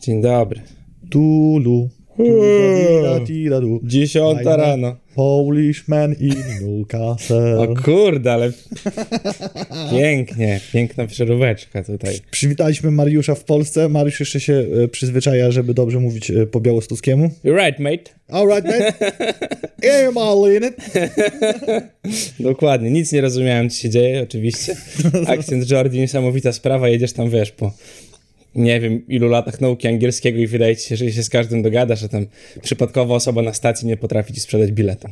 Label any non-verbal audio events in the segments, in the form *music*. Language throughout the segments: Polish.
Dzień dobry. Tulu. Dziesiąta rano. Polishman in Newcastle. O kurde, ale pięknie, piękna przeróbeczka tutaj. Przywitaliśmy Mariusza w Polsce. Mariusz jeszcze się e, przyzwyczaja, żeby dobrze mówić e, po białostuckiemu. You're right, mate. All right, man. I'm all in it. Dokładnie, nic nie rozumiałem, co się dzieje, oczywiście. *laughs* Akcent Jordi, niesamowita sprawa, jedziesz tam, wiesz, po nie wiem, ilu latach nauki angielskiego i wydaje ci się, że się z każdym dogadasz, że tam przypadkowa osoba na stacji nie potrafi ci sprzedać biletu.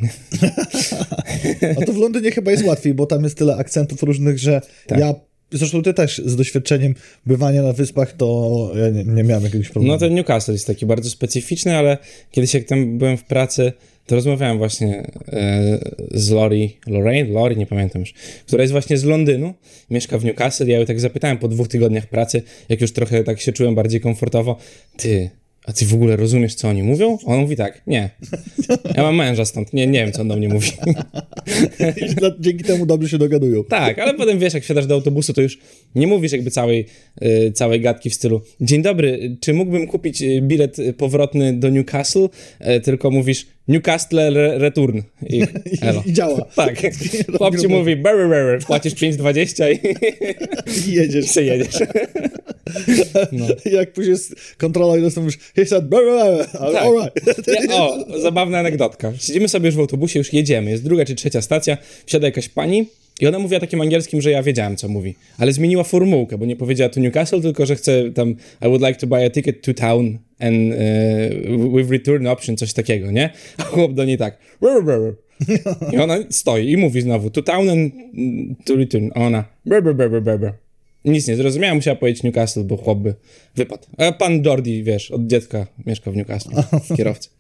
*laughs* A to w Londynie chyba jest łatwiej, bo tam jest tyle akcentów różnych, że Tak. ja, zresztą ty też z doświadczeniem bywania na wyspach, to ja nie, nie miałem jakiegoś problemu. No ten Newcastle jest taki bardzo specyficzny, ale kiedyś jak tam byłem w pracy, to rozmawiałem właśnie e, z Lori, Lorraine, Lori, nie pamiętam już, która jest właśnie z Londynu, mieszka w Newcastle, ja ją tak zapytałem po dwóch tygodniach pracy, jak już trochę tak się czułem bardziej komfortowo, ty, a ty w ogóle rozumiesz, co oni mówią? On mówi tak, nie. Ja mam męża stąd, nie, nie wiem, co on do mnie mówi. I Dzięki temu dobrze się dogadują. Tak, ale potem wiesz, jak wsiadasz do autobusu, to już nie mówisz jakby całej, y, całej gadki w stylu Dzień dobry, czy mógłbym kupić y, bilet powrotny do Newcastle? E, tylko mówisz Newcastle re return. I, *laughs* elo. *laughs* I działa. Tak. *laughs* Chłopcy mówi brr, brr, płacisz 5,20 i, I i jedziesz. sobie jedziesz. No. *laughs* Jak później jest kontrola i nastąpisz, he said, blah, blah, blah. Tak. right. *laughs* Ja, o, zabawna anegdotka. Siedzimy sobie już w autobusie, już jedziemy. Jest druga czy trzecia stacja, wsiada jakaś pani i ona mówiła takim angielskim, że ja wiedziałem, co mówi. Ale zmieniła formułkę, bo nie powiedziała to Newcastle, tylko że chce tam I would like to buy a ticket to town and uh, with return option, coś takiego, nie? A chłop do niej tak "Brr, brr". i ona stoi i mówi znowu to town and mm, to return. A ona brr, brr, brr, brr, brr. Nic nie zrozumiała, musiała powiedzieć Newcastle, bo chłop by wypadł. A pan Jordi, wiesz, od dziecka mieszka w Newcastle, kierowca. *laughs*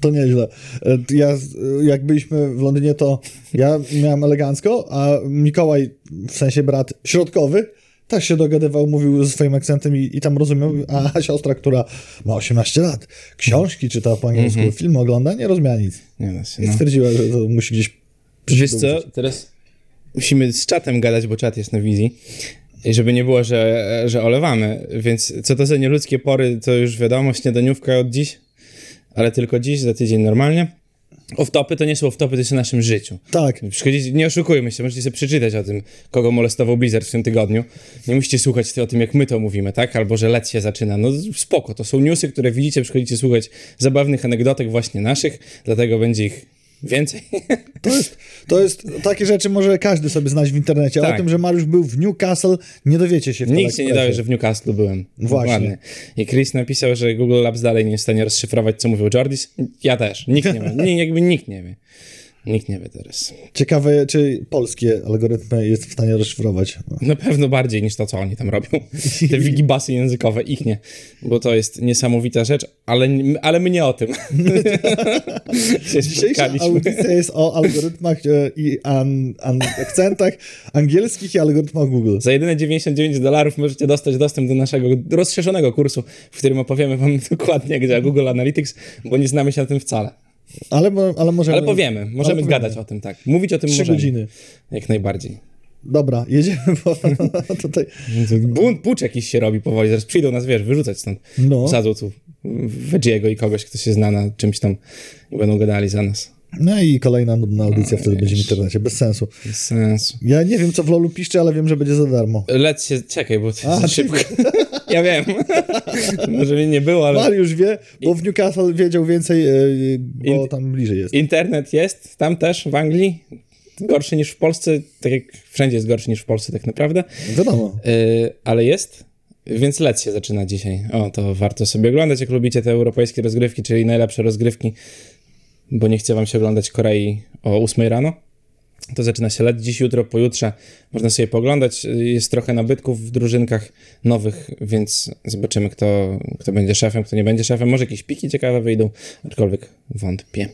To nieźle. E, Ja, jak byliśmy w Londynie, to ja miałem elegancko, a Mikołaj, w sensie brat środkowy, też się dogadywał, mówił ze swoim akcentem i, i tam rozumiał, a siostra, która ma 18 lat, książki czyta po angielsku, filmy ogląda, nie rozumiała nic. Nie da się, I no. stwierdziła, że to musi gdzieś Wiesz co, teraz musimy z czatem gadać, bo czat jest na wizji. I żeby nie było, że, że olewamy. Więc co to za nieludzkie pory, to już wiadomo, śniadaniówka od dziś, ale tylko dziś, za tydzień normalnie. Off-topy to nie są off-topy, to jest o naszym życiu. Tak, Przychodzicie, nie oszukujmy się, możecie sobie przeczytać o tym, kogo molestował Blizzard w tym tygodniu. Nie musicie słuchać o tym, jak my to mówimy, tak? Albo, że lec się zaczyna. No spoko, to są newsy, które widzicie, przychodzicie słuchać zabawnych anegdotek właśnie naszych, dlatego będzie ich więcej. to jest, to jest, takie rzeczy może każdy sobie znać w internecie, ale Tak. o tym, że Mariusz był w Newcastle, nie dowiecie się w Nikt się nie dowie, że w Newcastle byłem. Właśnie. I Chris napisał, że Google Labs dalej nie jest w stanie rozszyfrować, co mówił Jordis. Ja też. Nikt nie wie. Nie, jakby nikt nie wie. Nikt nie wie teraz. Ciekawe, czy polskie algorytmy jest w stanie rozszyfrować. Na pewno bardziej niż to, co oni tam robią. Te wigibasy językowe, ich nie. Bo to jest niesamowita rzecz, ale, ale my nie o tym. *laughs* Dzisiejsza audycja jest o algorytmach e, i an, an, akcentach angielskich i algorytmach Google. Za jedyne 99 dolarów możecie dostać dostęp do naszego rozszerzonego kursu, w którym opowiemy wam *laughs* dokładnie, działa Google Analytics, bo nie znamy się na tym wcale. Ale, ale możemy... Ale powiemy, możemy powiemy. gadać o tym, tak. Mówić o tym Trzy możemy. godziny. Jak najbardziej. Dobra, jedziemy, bo *laughs* tutaj... Bunt, pucz jakiś się robi powoli, zaraz przyjdą nas, wiesz, wyrzucać stąd. No. Wsadzą tu Veggie'ego i kogoś, kto się zna na czymś tam i będą gadali za nas. No i kolejna nudna audycja wtedy będzie w internecie, bez sensu. Bez sensu. Ja nie wiem, co w LoLu piszczy, ale wiem, że będzie za darmo. Lec się, czekaj, bo to A, za szybko. *laughs* ja wiem. *laughs* Może mnie nie było, ale Mariusz wie, bo w Newcastle wiedział więcej, e, bo In- tam bliżej jest. internet jest tam też w Anglii. Gorszy niż w Polsce, tak jak wszędzie jest gorszy niż w Polsce tak naprawdę. Wiadomo. Yy, ale jest. Więc lec się zaczyna dzisiaj. O, to warto sobie oglądać, jak lubicie te europejskie rozgrywki, czyli najlepsze rozgrywki, bo nie chce wam się oglądać Korei o 8 rano. To zaczyna się lec dziś, jutro, pojutrze. Można sobie pooglądać. Yy, Jest trochę nabytków w drużynkach nowych, więc zobaczymy, kto, kto będzie szefem, kto nie będzie szefem. Może jakieś piki ciekawe wyjdą, aczkolwiek wątpię.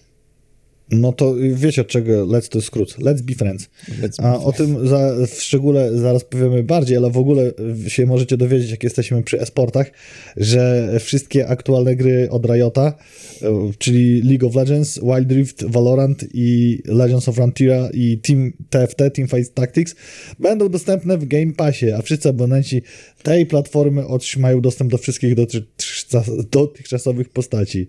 No to wiecie od czego Let's to skrót. Let's be friends. Let's A o tym za, w szczególe zaraz powiemy bardziej, ale w ogóle się możecie dowiedzieć, jak jesteśmy przy esportach, że wszystkie aktualne gry od Riota, e, czyli League of Legends, Wild Rift, Valorant i Legends of Frontier i Team TFT, Teamfight Tactics, będą dostępne w Game Passie, a wszyscy abonenci tej platformy otrzymają dostęp do wszystkich do dotychczasowych postaci.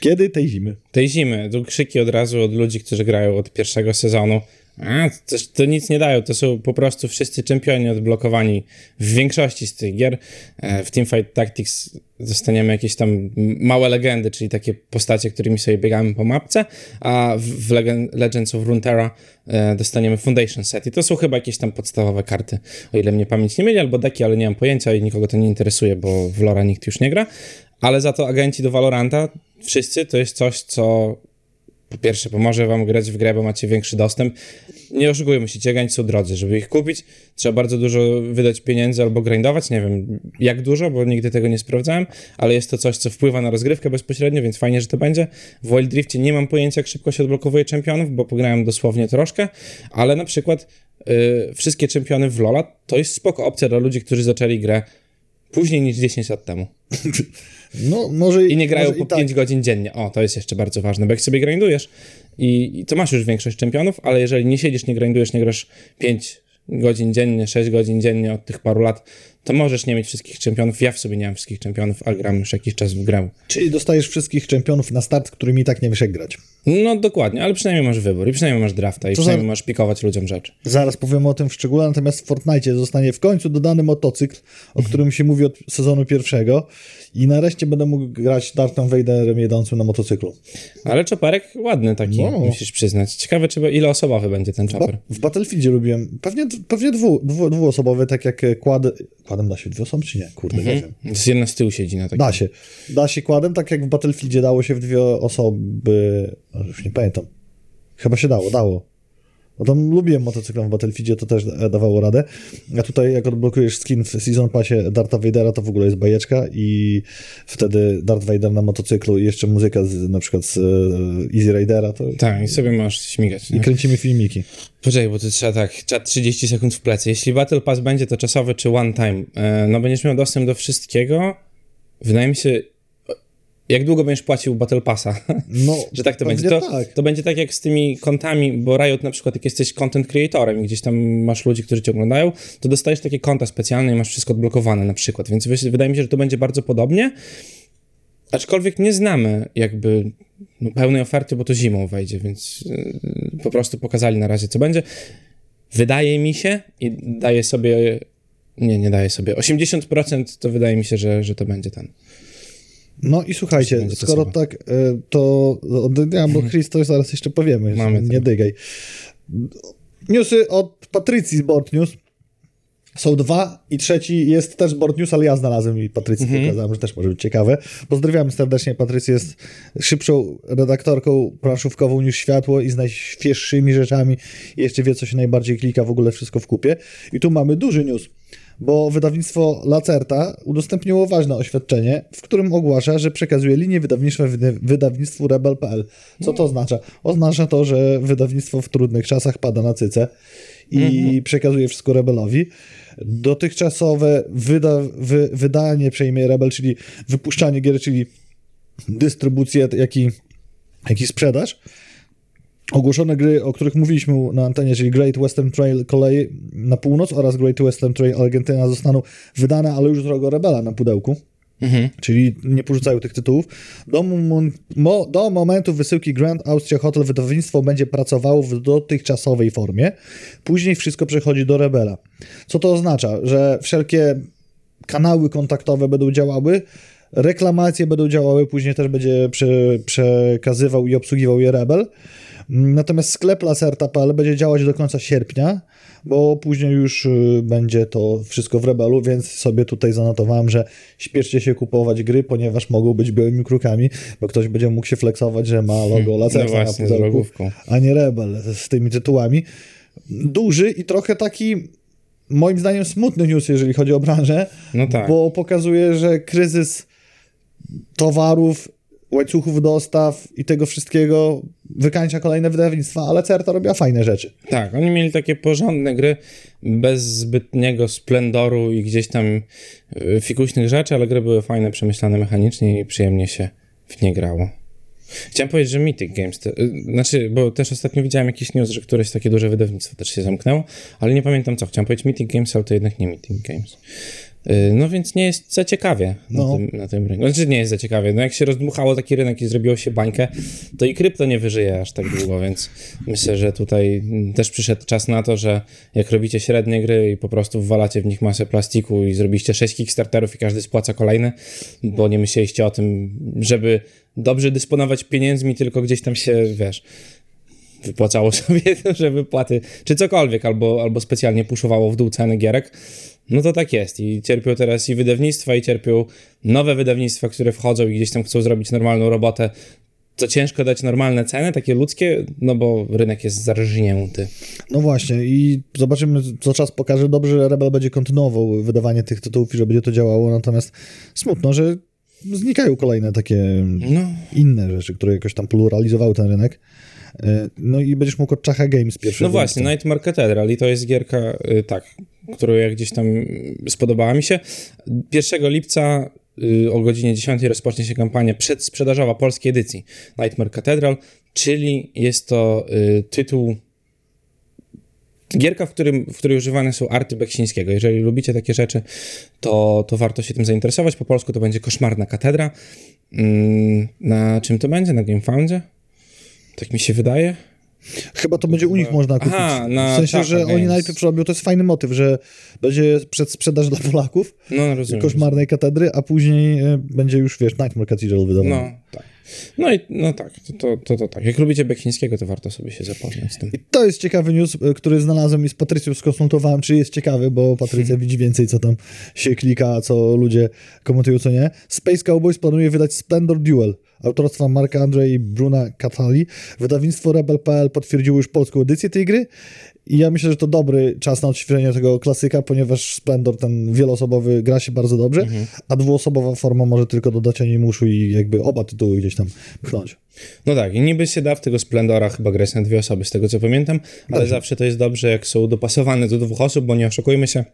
Kiedy? Tej zimy. Tej zimy. Tu krzyki od razu od ludzi, którzy grają od pierwszego sezonu. A, to, to nic nie dają, to są po prostu wszyscy czempioni odblokowani w większości z tych gier. E, W Teamfight Tactics dostaniemy jakieś tam małe legendy, czyli takie postacie, którymi sobie biegamy po mapce, a w Legend- Legends of Runeterra e, dostaniemy Foundation Set i to są chyba jakieś tam podstawowe karty, o ile mnie pamięć nie myli, albo deki, ale nie mam pojęcia i nikogo to nie interesuje, bo w Lora nikt już nie gra, ale za to agenci do Valoranta, wszyscy, to jest coś, co po pierwsze, pomoże wam grać w grę, bo macie większy dostęp. Nie oszukujmy, musicie grać są drodzy. Żeby ich kupić, trzeba bardzo dużo wydać pieniędzy albo grindować. Nie wiem jak dużo, bo nigdy tego nie sprawdzałem, ale jest to coś, co wpływa na rozgrywkę bezpośrednio, więc fajnie, że to będzie. W Wild Driftie nie mam pojęcia, jak szybko się odblokowuje czempionów, bo pograłem dosłownie troszkę, ale na przykład y, wszystkie czempiony w Lola to jest spoko opcja dla ludzi, którzy zaczęli grę później niż 10 lat temu. *laughs* No, może I nie grają po i tak. 5 godzin dziennie. O, to jest jeszcze bardzo ważne, bo jak sobie grindujesz i, i to masz już większość czempionów, ale jeżeli nie siedzisz, nie grindujesz, nie grasz 5 godzin dziennie, 6 godzin dziennie od tych paru lat, to możesz nie mieć wszystkich czempionów. Ja w sobie nie mam wszystkich czempionów, ale gram już jakiś czas w grę. Czyli dostajesz wszystkich czempionów na start, którymi i tak nie wiesz jak grać. No dokładnie, ale przynajmniej masz wybór i przynajmniej masz drafta i To przynajmniej za- możesz pikować ludziom rzeczy. Zaraz powiemy o tym w szczególe, natomiast w Fortnite zostanie w końcu dodany motocykl, o którym się mówi od sezonu pierwszego i nareszcie będę mógł grać Darthem Vaderem jedącym na motocyklu. Ale czoperek ładny taki, No. musisz przyznać. Ciekawe, czy ile osobowy będzie ten Ba- czoper. w Battlefieldzie lubiłem, pewnie, pewnie dwu, dwu, dwuosobowy, tak jak e, kład... Kładem da się dwie osoby, czy nie? Kurde, nie wiem. Jest jedna z tyłu siedzi na takim. Da się. Da się kładem, tak jak w Battlefieldzie dało się w dwie osoby, ale już nie pamiętam. Chyba się dało, dało. No tam lubiłem motocyklem w Battlefieldzie, to też e, dawało radę. A tutaj jak odblokujesz skin w Season Passie Darta Vadera, to w ogóle jest bajeczka i wtedy Darth Vader na motocyklu i jeszcze muzyka z, na przykład z e, Easy Ridera, to Tak, i sobie możesz śmigać. Nie? i kręcimy filmiki. Poczekaj, bo to trzeba tak, czat 30 sekund w plecy. Jeśli Battle Pass będzie to czasowy czy one time, e, no będziesz miał dostęp do wszystkiego. Wydaje mi się, jak długo będziesz płacił Battle Passa? *laughs* No, że tak to będzie. To, tak. to będzie tak jak z tymi kontami, bo Riot na przykład jak jesteś content creatorem i gdzieś tam masz ludzi, którzy cię oglądają, to dostajesz takie konta specjalne i masz wszystko odblokowane na przykład. Więc wy- wydaje mi się, że to będzie bardzo podobnie. Aczkolwiek nie znamy jakby no, pełnej oferty, bo to zimą wejdzie, więc yy, po prostu pokazali na razie, co będzie. Wydaje mi się i daję sobie. Nie, nie daję sobie. 80% to wydaje mi się, że, że to będzie ten. No i słuchajcie, skoro tak, e, to od bo Chris, to zaraz jeszcze powiemy, Mamy nie dygaj. Newsy od Patrycji z Board News. Są dwa i trzeci jest też Board News, ale ja znalazłem i Patrycji Mhm. pokazałem, że też może być ciekawe. Pozdrawiamy serdecznie. Patrycja jest szybszą redaktorką planszówkową niż światło i z najświeższymi rzeczami i jeszcze wie, co się najbardziej klika w ogóle wszystko w kupie. I tu mamy duży news bo wydawnictwo Lacerta udostępniło ważne oświadczenie, w którym ogłasza, że przekazuje linię wydawniczą wyda- wydawnictwu Rebel.pl. Co to oznacza? Oznacza to, że wydawnictwo w trudnych czasach pada na cyce i przekazuje wszystko Rebelowi. Dotychczasowe wyda, wy, wydanie przejmie Rebel, czyli wypuszczanie gier, czyli dystrybucję, jak i, jak i sprzedaż. Ogłoszone gry, o których mówiliśmy na antenie, czyli Great Western Trail kolej na północ oraz Great Western Trail Argentyna zostaną wydane, ale już drogo Rebela na pudełku. Czyli nie porzucają tych tytułów. Do, mom- mo, do momentu wysyłki Grand Austria Hotel wydawnictwo będzie pracowało w dotychczasowej formie. Później wszystko przechodzi do Rebela. Co to oznacza? Że wszelkie kanały kontaktowe będą działały, reklamacje będą działały, później też będzie prze, przekazywał i obsługiwał je Rebel. Natomiast sklep laserta.pl będzie działać do końca sierpnia, bo później już y, będzie to wszystko w Rebelu, więc sobie tutaj zanotowałem, że śpieszcie się kupować gry, ponieważ mogą być białymi krukami, bo ktoś będzie mógł się flexować, że ma logo *laughs* laserta no na właśnie, pudełku, a nie Rebel z tymi tytułami. Duży i trochę taki moim zdaniem smutny news, jeżeli chodzi o branżę, No tak. bo pokazuje, że kryzys towarów, łańcuchów dostaw i tego wszystkiego wykańcza kolejne wydawnictwa, ale Certa robiła fajne rzeczy. Tak, oni mieli takie porządne gry, bez zbytniego splendoru i gdzieś tam y, fikuśnych rzeczy, ale gry były fajne, przemyślane mechanicznie i przyjemnie się w nie grało. Chciałem powiedzieć, że Mythic Games, te, y, znaczy, bo też ostatnio widziałem jakiś news, że któreś takie duże wydawnictwo też się zamknęło, ale nie pamiętam co. Chciałem powiedzieć Mythic Games, ale to jednak nie Mythic Games. Y, No więc nie jest za ciekawie No. na, tym, na tym rynku. Znaczy nie jest za ciekawie. No jak się rozdmuchało taki rynek i zrobiło się bańkę, to i krypto nie wyżyje aż tak długo, więc myślę, że tutaj mm, też przyszedł czas na to, że jak robicie średnie gry i po prostu wwalacie w nich masę plastiku i zrobiliście 6 Kickstarterów i każdy spłaca kolejny, bo nie myśleliście o tym, żeby dobrze dysponować pieniędzmi, tylko gdzieś tam się, wiesz, wypłacało *laughs* sobie, że wypłaty, czy cokolwiek, albo, albo specjalnie puszowało w dół ceny gierek, no to tak jest. I cierpią teraz i wydawnictwa, i cierpią nowe wydawnictwa, które wchodzą i gdzieś tam chcą zrobić normalną robotę. To ciężko dać normalne ceny, takie ludzkie, no bo rynek jest zarżnięty. No właśnie i zobaczymy, co czas pokaże. Dobrze, że Rebel będzie kontynuował wydawanie tych tytułów i że będzie to działało, natomiast smutno, że znikają kolejne takie No, inne rzeczy, które jakoś tam pluralizowały ten rynek. E, No i będziesz mógł od Czacha Games pierwszy. no właśnie, Nightmare Cathedral i to jest gierka, y, tak, którą ja gdzieś tam spodobała mi się. 1 lipca y, o godzinie 10 rozpocznie się kampania przedsprzedażowa polskiej edycji Nightmare Cathedral, czyli jest to y, tytuł Gierka, w, którym, w której używane są arty Beksińskiego. Jeżeli lubicie takie rzeczy, to, to warto się tym zainteresować. Po polsku to będzie Koszmarna Katedra. Mm, Na czym to będzie? Na GameFoundzie? Tak mi się wydaje. Chyba to będzie u nich można kupić. Aha, w sensie, Czacha że oni Games. najpierw robią, to jest fajny motyw, że będzie przedsprzedaż dla Polaków No, rozumiem. koszmarnej katedry, a później e, będzie już, wiesz, Nightmare Cathedral wydawany. No, tak. No i no tak, to, to, to, to tak. Jak lubicie Beksińskiego, to warto sobie się zapoznać z tym. I to jest ciekawy news, y, który znalazłem i z Patrycją skonsultowałem, czy jest ciekawy, bo Patrycja *laughs* widzi więcej, co tam się klika, co ludzie komentują, co nie. Space Cowboys planuje wydać Splendor Duel autorstwa Marka Andrzej i Bruna Catali. Wydawnictwo Rebel.pl potwierdziło już polską edycję tej gry i ja myślę, że to dobry czas na odświeżenie tego klasyka, ponieważ Splendor, ten wieloosobowy, gra się bardzo dobrze, a dwuosobowa forma może tylko dodać animuszu i jakby oba tytuły gdzieś tam pchnąć. No tak, i niby się da w tego Splendora chyba grać na dwie osoby, z tego co pamiętam, ale zawsze to jest dobrze, jak są dopasowane do dwóch osób, bo nie oszukujmy się.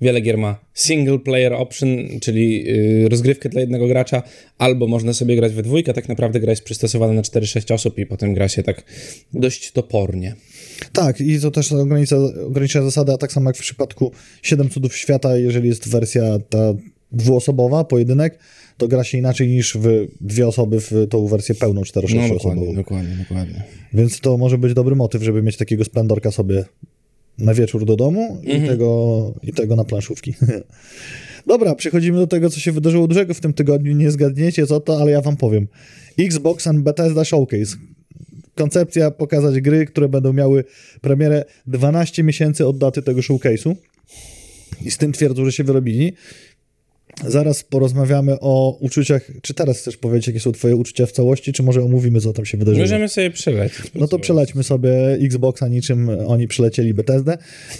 Wiele gier ma single player option, czyli yy, rozgrywkę dla jednego gracza, albo można sobie grać we dwójkę, tak naprawdę gra jest przystosowana na 4-6 osób i potem gra się tak dość topornie. Tak, i to też ogranicza, ogranicza zasady, a tak samo jak w przypadku Siedem Cudów Świata, jeżeli jest wersja ta dwuosobowa, pojedynek, to gra się inaczej niż w dwie osoby w tą wersję pełną No 4-6 dokładnie, osobową. dokładnie, dokładnie. Więc to może być dobry motyw, żeby mieć takiego splendorka sobie na wieczór do domu i, tego, i tego na planszówki. *laughs* Dobra, przechodzimy do tego, co się wydarzyło dużego w tym tygodniu. Nie zgadniecie co to, ale ja wam powiem. Xbox and Bethesda Showcase. Koncepcja pokazać gry, które będą miały premierę 12 miesięcy od daty tego showcase'u. I z tym twierdzą, że się wyrobili. Zaraz porozmawiamy o uczuciach. Czy teraz chcesz powiedzieć, jakie są twoje uczucia w całości, czy może omówimy, co tam się wydarzyło? Możemy sobie przelecieć. No to przelećmy sobie Xboxa, niczym oni przylecieli Bethesdę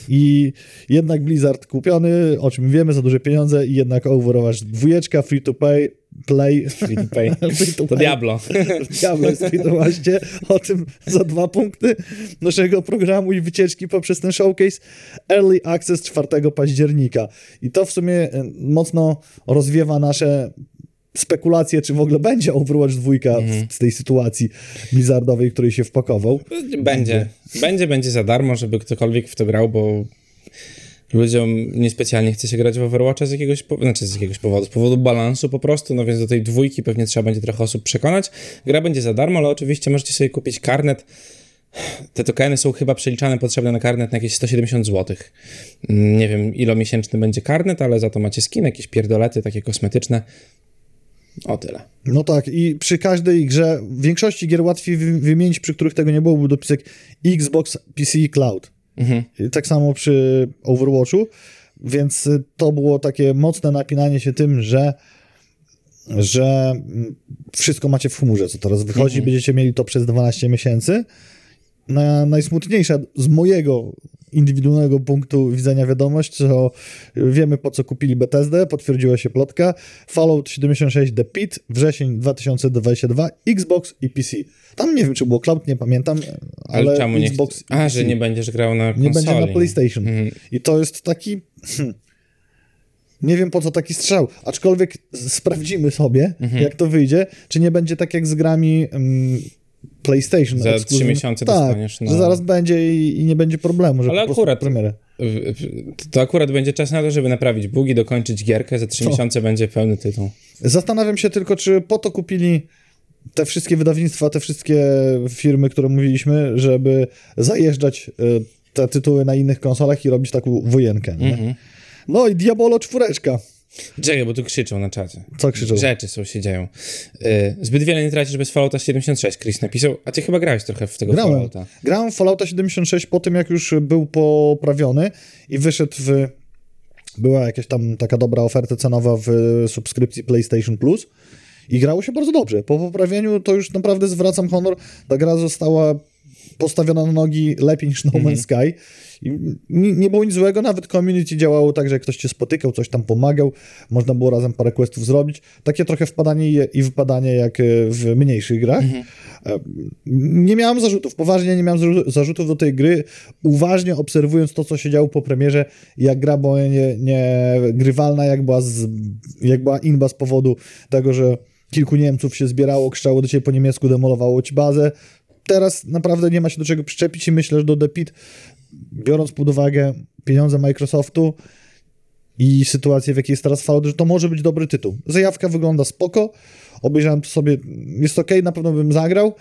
i jednak Blizzard kupiony, o czym wiemy, za duże pieniądze i jednak Overwatch dwójeczka, free to pay, play, Free pay. free to. Diablo. Diablo jest free to właśnie, o tym za dwa punkty naszego programu i wycieczki poprzez ten showcase. Early Access 4 października i to w sumie e, mocno rozwiewa nasze spekulacje, czy w ogóle będzie Overwatch 2 w, z tej sytuacji Blizzardowej, w której się wpakował. Będzie. Będzie, będzie za darmo, żeby ktokolwiek w to grał, bo ludziom niespecjalnie chce się grać w Overwatcha z jakiegoś, po... znaczy z jakiegoś powodu, z powodu balansu po prostu, no więc do tej dwójki pewnie trzeba będzie trochę osób przekonać. Gra będzie za darmo, ale oczywiście możecie sobie kupić karnet. Te tokeny są chyba przeliczane, potrzebne na karnet na jakieś 170 zł. Nie wiem, ilomiesięczny będzie karnet, ale za to macie skin, jakieś pierdolety takie kosmetyczne. O tyle. No tak, i przy każdej grze, w większości gier łatwiej wy- wymienić, przy których tego nie było, był dopisek Xbox PC Cloud. I Tak samo przy Overwatchu, więc to było takie mocne napinanie się tym, że że wszystko macie w chmurze, co teraz wychodzi, będziecie mieli to przez 12 miesięcy. Na, najsmutniejsza z mojego indywidualnego punktu widzenia wiadomość, to wiemy po co kupili Bethesdę, potwierdziła się plotka. Fallout 76 The Pit, wrzesień 2022, Xbox i PC. Tam nie wiem, czy było cloud, nie pamiętam, ale, Ale, czemu nie Xbox i A, że nie będziesz grał na konsoli. Nie będzie na PlayStation. Mhm. I to jest taki. hmm, Nie wiem po co taki strzał. Aczkolwiek sprawdzimy sobie, Mhm. jak to wyjdzie. Czy nie będzie tak jak z grami mm, PlayStation. Za trzy miesiące tak, dostaniesz, no. że zaraz będzie i, i nie będzie problemu, że Ale po akurat- premierę. to akurat będzie czas na to, żeby naprawić bugi, dokończyć gierkę, za trzy Co? miesiące będzie pełny tytuł. Zastanawiam się tylko, czy po to kupili te wszystkie wydawnictwa, te wszystkie firmy, które mówiliśmy, żeby zajeżdżać y, te tytuły na innych konsolach i robić taką wojenkę. Nie? Mhm. No i Diabolo czwóreczka. Czekaj, bo tu krzyczą na czacie. Co krzyczą? Rzeczy są, się dzieją. Y, zbyt wiele nie tracisz bez Fallouta 76, Chris napisał. A ty chyba grałeś trochę w tego Grałem. Fallouta. Grałem w Fallouta 76 po tym, jak już był poprawiony i wyszedł w... Była jakaś tam taka dobra oferta cenowa w subskrypcji PlayStation Plus i grało się bardzo dobrze. Po poprawieniu to już naprawdę zwracam honor. Ta gra została postawiona na nogi lepiej niż No Man's Sky. I nie, nie było nic złego, nawet community działało tak, że jak ktoś cię spotykał, coś tam pomagał, można było razem parę questów zrobić. Takie trochę wpadanie i- wypadanie jak e, w mniejszych grach. E, Nie miałem zarzutów, poważnie nie miałem zarzu- zarzutów do tej gry. Uważnie obserwując to, co się działo po premierze, jak gra była nie, nie grywalna, jak była, z, jak była inba z powodu tego, że kilku Niemców się zbierało, krzało do ciebie po niemiecku, demolowało ci bazę. Teraz naprawdę nie ma się do czego przyczepić i myślę, że do The Pit, biorąc pod uwagę pieniądze Microsoftu i sytuację, w jakiej jest teraz Fallout, że to może być dobry tytuł. Zajawka wygląda spoko, obejrzałem to sobie, jest ok, na pewno bym zagrał,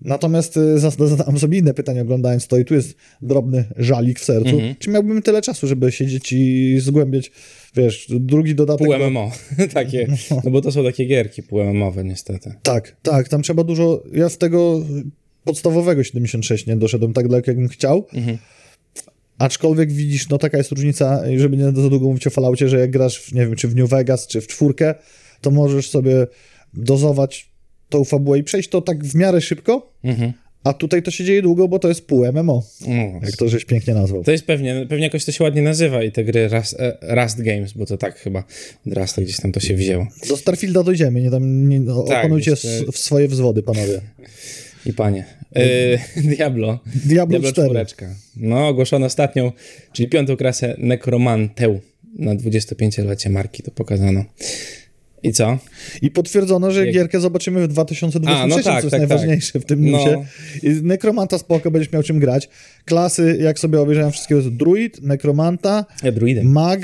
natomiast zas- zadałem sobie inne pytanie oglądając to i tu jest drobny żalik w sercu. Czy miałbym tyle czasu, żeby siedzieć i zgłębiać, wiesz, drugi dodatek... Pół do- MMO. *laughs* takie, *laughs* no bo to są takie gierki pół MMOwe niestety. Tak, tak, tam trzeba dużo. Ja w tego podstawowego 76 nie doszedłem tak daleko, jakbym chciał. Aczkolwiek widzisz, no taka jest różnica, żeby nie za długo mówić o Falloutie, że jak grasz, w, nie wiem, czy w New Vegas, czy w czwórkę, to możesz sobie dozować tą fabułę i przejść to tak w miarę szybko, Mhm. a tutaj to się dzieje długo, bo to jest pół MMO, No, jak to żeś pięknie nazwał. To jest pewnie, pewnie jakoś to się ładnie nazywa i te gry Rust, e, Rust Games, bo to tak chyba od Rusta gdzieś tam to się wzięło. Do Starfielda dojdziemy, nie tam nie, no, Tak, opanujcie jeszcze- swoje wzwody, panowie. *laughs* I panie. E, Diablo. Diablo 4. czwóreczka. No, ogłoszono ostatnią, czyli piątą klasę Necromantę na 25-lecie marki to pokazano. I co? I potwierdzono, że Jak- gierkę zobaczymy w 2023, A, no tak, co jest tak, najważniejsze w tym No. newsie. I Nekromanta spoko, będziesz miał czym grać. Klasy, jak sobie obejrzałem wszystkie, to jest druid, nekromanta, Ja druidem. mag,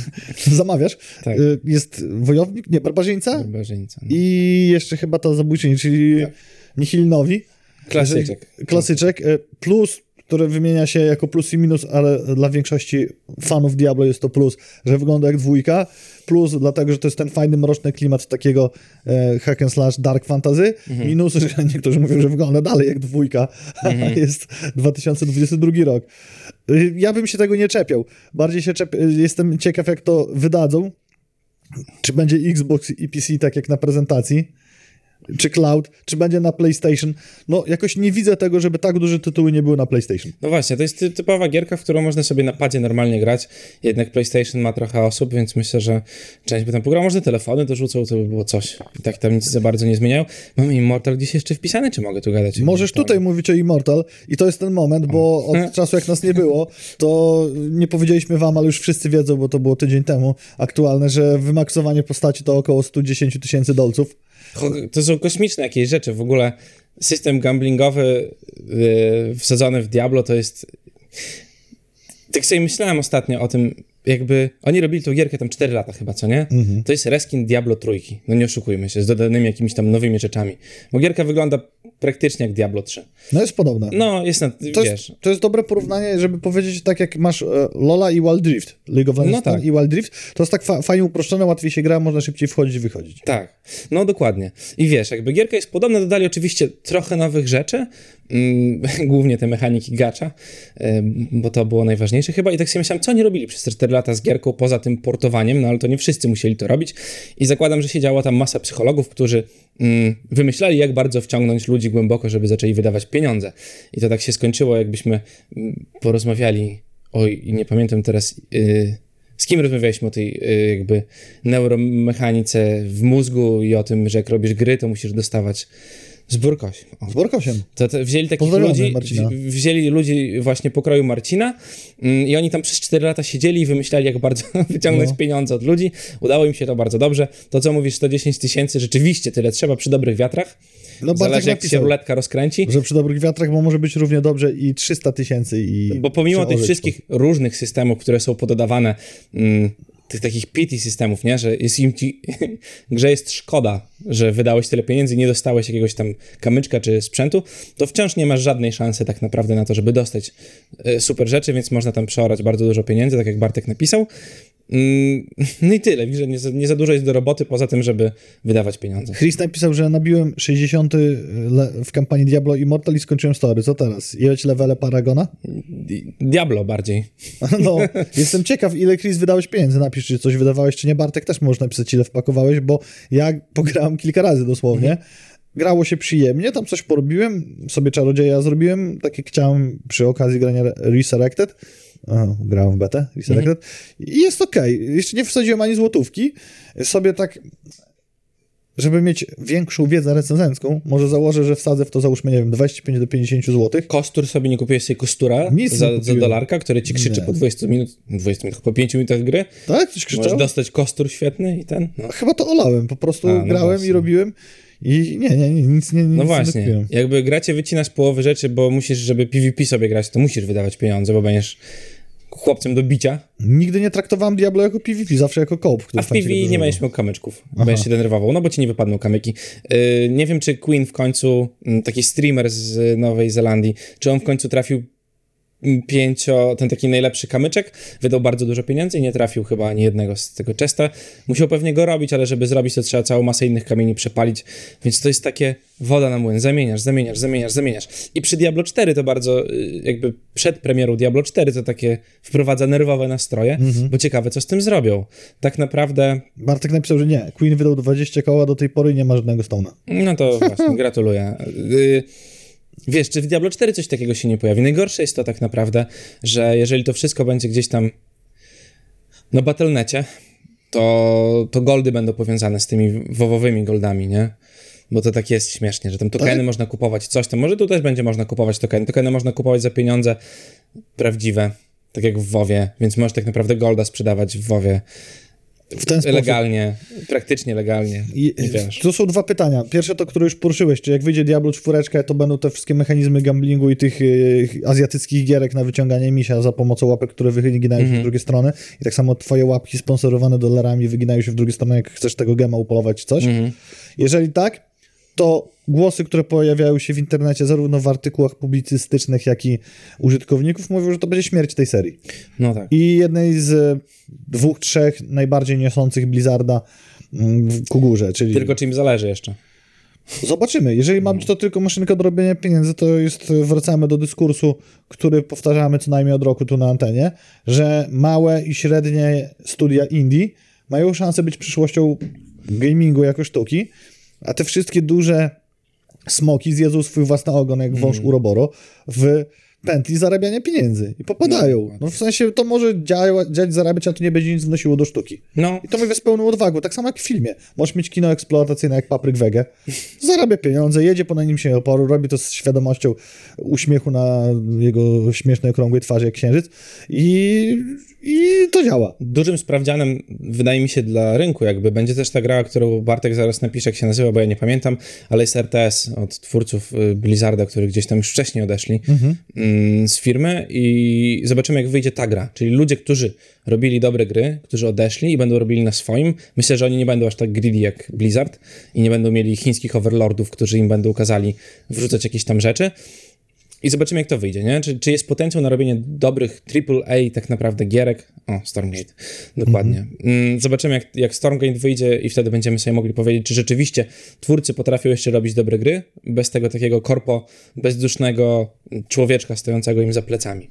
*laughs* zamawiasz, Tak. Y, jest wojownik, nie, barbarzyńca Barbarzyńca. no. i jeszcze chyba ta zabójczyni, czyli Tak. Nihilnowi. Klasyczek. Klasyczek, y, plus, który wymienia się jako plus i minus, ale dla większości fanów Diablo jest to plus, że wygląda jak dwójka, plus dlatego, że to jest ten fajny, mroczny klimat takiego e, hack and slash dark fantasy, Mhm. minus, że *laughs* niektórzy mówią, że wygląda dalej jak dwójka, Mhm. a *laughs* jest 2022 rok. Y, Ja bym się tego nie czepiał. Bardziej się czep... y, jestem ciekaw, jak to wydadzą. Czy będzie Xbox i PC tak jak na prezentacji? Czy cloud? Czy będzie na PlayStation? No, jakoś nie widzę tego, żeby tak duże tytuły nie były na PlayStation. No właśnie, to jest ty- typowa gierka, w którą można sobie na padzie normalnie grać. Jednak PlayStation ma trochę osób, więc myślę, że część by tam pograła. Może telefony dorzucą, to by było coś. I tak tam nic za bardzo nie zmieniają. Mamy Immortal gdzieś jeszcze wpisany, czy mogę tu gadać? Możesz tutaj mówić o Immortal i to jest ten moment, bo od *laughs* czasu jak nas nie było, to nie powiedzieliśmy wam, ale już wszyscy wiedzą, bo to było tydzień temu aktualne, że wymaksowanie postaci to około 110 tysięcy dolców. Cho- To są kosmiczne jakieś rzeczy. W ogóle system gamblingowy yy, wsadzony w Diablo to jest... Tak sobie myślałem ostatnio o tym, jakby oni robili tą gierkę tam 4 lata chyba, co nie? To jest reskin Diablo trójki. No nie oszukujmy się, z dodanymi jakimiś tam nowymi rzeczami. Bo gierka wygląda praktycznie jak Diablo 3. No jest podobne. No, jest na, To wiesz... jest, to jest dobre porównanie, żeby powiedzieć tak jak masz e, Lola i Wild Drift, League of Legends No tak. i Wild Drift, to jest tak fa- fajnie uproszczone, łatwiej się gra, można szybciej wchodzić i wychodzić. Tak, no dokładnie. I wiesz, jakby gierka jest podobna, dodali oczywiście trochę nowych rzeczy, mm, *laughs* głównie te mechaniki gacza, ym, bo to było najważniejsze chyba. I tak sobie myślałem, co oni robili przez te 4 lata z gierką poza tym portowaniem, no ale to nie wszyscy musieli to robić. I zakładam, że siedziała tam masa psychologów, którzy mm, wymyślali, jak bardzo wciągnąć ludzi głęboko, żeby zaczęli wydawać pieniądze. I to tak się skończyło, jakbyśmy mm, porozmawiali, oj, nie pamiętam teraz... Yy, z kim rozmawialiśmy o tej y, jakby neuromechanice w mózgu i o tym, że jak robisz gry, to musisz dostawać Z Burkosiem. O. Z Borkosiem. To, to wzięli takich Pozdrawiamy ludzi, Marcina. wzi- wzięli ludzi właśnie pokroju Marcina mm, i oni tam przez 4 lata siedzieli i wymyślali, jak bardzo *laughs* wyciągnąć No. pieniądze od ludzi. Udało im się to bardzo dobrze. To, co mówisz, 110 tysięcy, rzeczywiście tyle trzeba przy dobrych wiatrach. No Zależy, jak ci się napisał, ruletka rozkręci. że przy dobrych wiatrach bo może być równie dobrze i 300 tysięcy i... Bo pomimo tych wszystkich różnych systemów, które są pododawane, mm, tych takich pity systemów, nie? że jest im ci, *laughs* grze jest szkoda, że wydałeś tyle pieniędzy i nie dostałeś jakiegoś tam kamyczka czy sprzętu, to wciąż nie masz żadnej szansy tak naprawdę na to, żeby dostać e, super rzeczy, więc można tam przeorać bardzo dużo pieniędzy, tak jak Bartek napisał. Mm, *laughs* No i tyle, że nie za, nie za dużo jest do roboty poza tym, żeby wydawać pieniądze. Chris napisał, że nabiłem 60 le- w kampanii Diablo Immortal i skończyłem story. Co teraz? Jechać levele Paragona? Di- Diablo bardziej. *laughs* No, *laughs* jestem ciekaw, ile Chris wydałeś pieniędzy. Napisz, czy coś wydawałeś, czy nie. Bartek też możesz napisać, ile wpakowałeś, bo ja pograłem kilka razy dosłownie. Grało się przyjemnie, tam coś porobiłem, sobie czarodzieja zrobiłem, tak jak chciałem przy okazji grania Resurrected. Aha, grałem w betę, Resurrected. I jest okej. Jeszcze nie wsadziłem ani złotówki. Sobie tak żeby mieć większą wiedzę recenzencką, może założę, że wsadzę w to, załóżmy, nie wiem, 25 do 50 zł. Kostur sobie nie kupiłeś sobie kostura Nic za, nie za dolarka, który ci krzyczy Nie. po 20 minut, 20 minut, po 5 minutach gry. Tak? Coś krzyczał? Możesz dostać kostur świetny i ten. No, Chyba to olałem, po prostu A, no grałem właśnie. i robiłem i nie, nie, nie nic nie, nic no nie właśnie, kupiłem. jakby gracie wycinasz połowę rzeczy, bo musisz, żeby PvP sobie grać, to musisz wydawać pieniądze, bo będziesz chłopcem do bicia, Nigdy nie traktowałem Diablo jako PvP, zawsze jako koop, a w się nie będziesz miał kamyczków, będziesz się denerwował, no bo ci nie wypadną kamyki. Yy, nie wiem, czy Queen w końcu, mm, taki streamer z Nowej Zelandii, czy on w końcu trafił pięcio, ten taki najlepszy kamyczek, wydał bardzo dużo pieniędzy i nie trafił chyba ani jednego z tego chesta. Musiał pewnie go robić, ale żeby zrobić to trzeba całą masę innych kamieni przepalić, więc to jest takie woda na młyn, zamieniasz, zamieniasz, zamieniasz, zamieniasz. I przy Diablo 4 to bardzo, y, jakby przed premierą Diablo 4 to takie wprowadza nerwowe nastroje, bo ciekawe co z tym zrobią. Tak naprawdę, Bartek napisał, że nie. Queen wydał 20 koła do tej pory i nie ma żadnego Stone'a. no to właśnie, gratuluję. Y, Wiesz, czy w Diablo 4 coś takiego się nie pojawi? Najgorsze jest to tak naprawdę, że jeżeli to wszystko będzie gdzieś tam na Battle.necie, to, to goldy będą powiązane z tymi wowowymi goldami, nie? Bo to tak jest śmiesznie, że tam tokeny Tak? można kupować, coś tam. Może tu też będzie można kupować tokeny. Tokeny można kupować za pieniądze prawdziwe, tak jak w WoWie, więc możesz tak naprawdę golda sprzedawać w WoWie W ten sposób. legalnie, praktycznie legalnie. I, to są dwa pytania. Pierwsze to, które już poruszyłeś, czy jak wyjdzie Diablo 4, to będą te wszystkie mechanizmy gamblingu i tych y, azjatyckich gierek na wyciąganie misia za pomocą łapek, które wyginają Mhm. się w drugie strony i tak samo twoje łapki sponsorowane dolarami wyginają się w drugie strony, jak chcesz tego gema upolować coś. Mhm. Jeżeli tak, to głosy, które pojawiają się w internecie, zarówno w artykułach publicystycznych, jak i użytkowników, mówią, że to będzie śmierć tej serii. No tak. I jednej z dwóch, trzech najbardziej niosących Blizzarda mm, ku górze, czyli... Tylko czy im zależy jeszcze. Zobaczymy. Jeżeli ma być to tylko maszynka do robienia pieniędzy, to jest, wracamy do dyskursu, który powtarzamy co najmniej od roku tu na antenie, że małe i średnie studia indie mają szansę być przyszłością gamingu jako sztuki, a te wszystkie duże smoki zjedzą swój własny ogon jak wąż uroboro w pętli zarabiania pieniędzy i popadają. No w sensie to może działa, dziać, zarabiać, a to nie będzie nic wnosiło do sztuki. No, I to mówię z pełną odwagą, tak samo jak w filmie. Możesz mieć kino eksploatacyjne jak Papryk Wege, zarabia pieniądze, jedzie po nim się oporu, robi to z świadomością uśmiechu na jego śmiesznej, okrągłej twarzy jak księżyc i, i to działa. dużym sprawdzianem, wydaje mi się, dla rynku jakby będzie też ta gra, którą Bartek zaraz napisze, jak się nazywa, bo ja nie pamiętam, ale jest RTS od twórców y, Blizzarda, którzy gdzieś tam już wcześniej odeszli mm, z firmy i zobaczymy, jak wyjdzie ta gra. Czyli ludzie, którzy robili dobre gry, którzy odeszli i będą robili na swoim. Myślę, że oni nie będą aż tak greedy jak Blizzard i nie będą mieli chińskich overlordów, którzy im będą kazali wrzucać jakieś tam rzeczy. I zobaczymy, jak to wyjdzie, nie? Czy, czy jest potencjał na robienie dobrych AAA tak naprawdę gierek? O, Stormgate, dokładnie. Mm, Zobaczymy, jak, jak Stormgate wyjdzie i wtedy będziemy sobie mogli powiedzieć, czy rzeczywiście twórcy potrafią jeszcze robić dobre gry bez tego takiego korpo bezdusznego człowieczka stojącego im za plecami.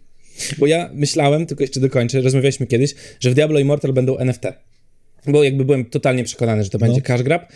Bo ja myślałem, tylko jeszcze dokończę, rozmawialiśmy kiedyś, że w Diablo Immortal będą NFT. Bo jakby byłem totalnie przekonany, że to będzie cash grab,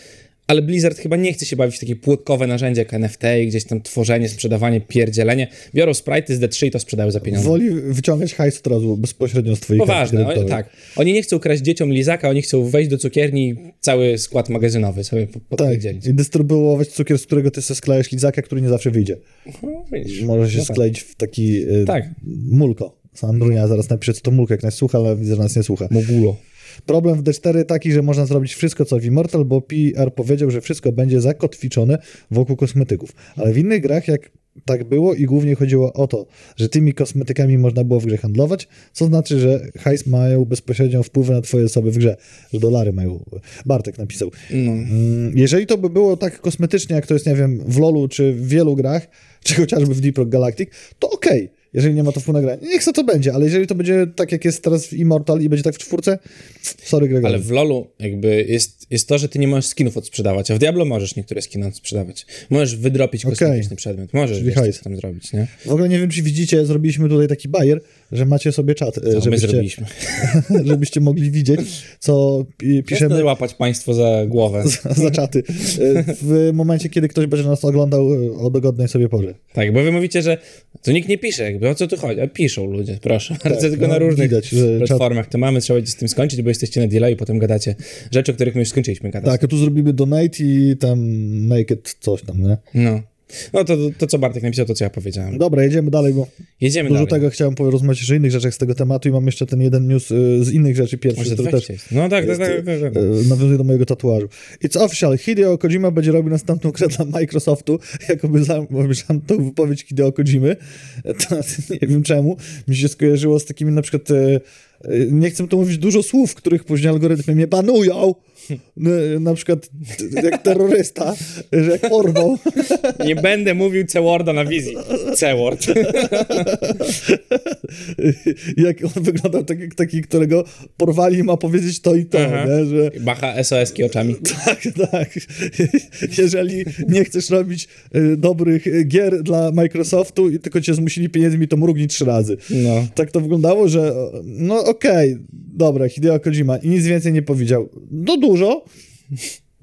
ale Blizzard chyba nie chce się bawić w takie płotkowe narzędzia jak NFT i gdzieś tam tworzenie, sprzedawanie, pierdzielenie. Biorą sprite'y z D3 i to sprzedają za pieniądze. Woli wyciągać hajs od razu bezpośrednio z twojej Poważne, o, kredytowej. tak. Oni nie chcą kraść dzieciom lizaka, oni chcą wejść do cukierni i cały skład magazynowy sobie po- Tak, podpowiedzieć. i dystrybuować cukier, z którego ty sobie sklejesz lizaka, który nie zawsze wyjdzie. No, widzisz. Może się No tak. skleić w taki y, Tak. mulko. Sandrunia zaraz napisze, co to mulko, jak nas słucha, ale widzę, że nas nie słucha. Mogulo. Problem w D4 taki, że można zrobić wszystko, co w Immortal, bo PR powiedział, że wszystko będzie zakotwiczone wokół kosmetyków. Ale w innych grach, jak tak było i głównie chodziło o to, że tymi kosmetykami można było w grze handlować, co znaczy, że hajs mają bezpośrednio wpływ na twoje osoby w grze, że dolary mają. Bartek napisał. No. Mm, Jeżeli to by było tak kosmetycznie, jak to jest, nie wiem, w LoLu czy w wielu grach, czy chociażby w Deep Rock Galactic, to okej. Jeżeli nie ma to wpływu na grę. Niech co to będzie, ale jeżeli to będzie tak, jak jest teraz w Immortal i będzie tak w czwórce, sorry Gregor. Ale w LoLu jakby jest, jest to, że ty nie możesz skinów odsprzedawać, a w Diablo możesz niektóre skiny odsprzedawać. Możesz wydropić kosmetyczny przedmiot, możesz wiesz, tam zrobić, nie? W ogóle nie wiem, czy widzicie, zrobiliśmy tutaj taki bajer, że macie sobie czat, No, my żebyście, zrobiliśmy. *laughs* żebyście mogli widzieć, co pi- piszemy Piszemy łapać państwo za głowę. *laughs* za, za czaty. E, W momencie, kiedy ktoś będzie nas oglądał e, o dogodnej sobie porze. Tak, bo wy mówicie, że to nikt nie pisze, jakby o co tu chodzi? A piszą ludzie, proszę. bardzo tylko no, na różnych widać, że czat- platformach to mamy, trzeba będzie z tym skończyć, bo jesteście na delay i potem gadacie rzeczy, o których my już skończyliśmy gadać. Tak, a tu zrobimy donate i tam naked coś tam, nie? No. No to, to, co Bartek napisał, to co ja powiedziałem. Dobra, jedziemy dalej, bo Jedziemy dużo dalej. tego chciałem porozmawiać jeszcze o innych rzeczach z tego tematu i mam jeszcze ten jeden news y, z innych rzeczy pierwszy, Może który 20 też jest. No tak, tak, tak, tak, tak. y, nawiązuje do mojego tatuażu. It's official, Hideo Kojima będzie robił następną grę dla Microsoftu, *laughs* jakoby zamierzam tą wypowiedź Hideo Kojimy. *laughs* To, nie wiem czemu. Mi się skojarzyło z takimi na przykład nie chcę tu mówić dużo słów, których później algorytmy mnie banują. N- Na przykład jak terrorysta, że jak porwał. Nie będę mówił C-Worda na wizji. C-Word. jak on wyglądał tak jak taki, którego porwali i ma powiedzieć to i to, Aha. nie? że Bacha SOS-ki oczami. tak, tak. Jeżeli nie chcesz robić y, dobrych y, gier dla Microsoftu i tylko cię zmusili pieniędzmi, to mrugnij trzy razy. No. Tak to wyglądało, że no okej, dobra, Hideo Kojima i nic więcej nie powiedział. No dużo.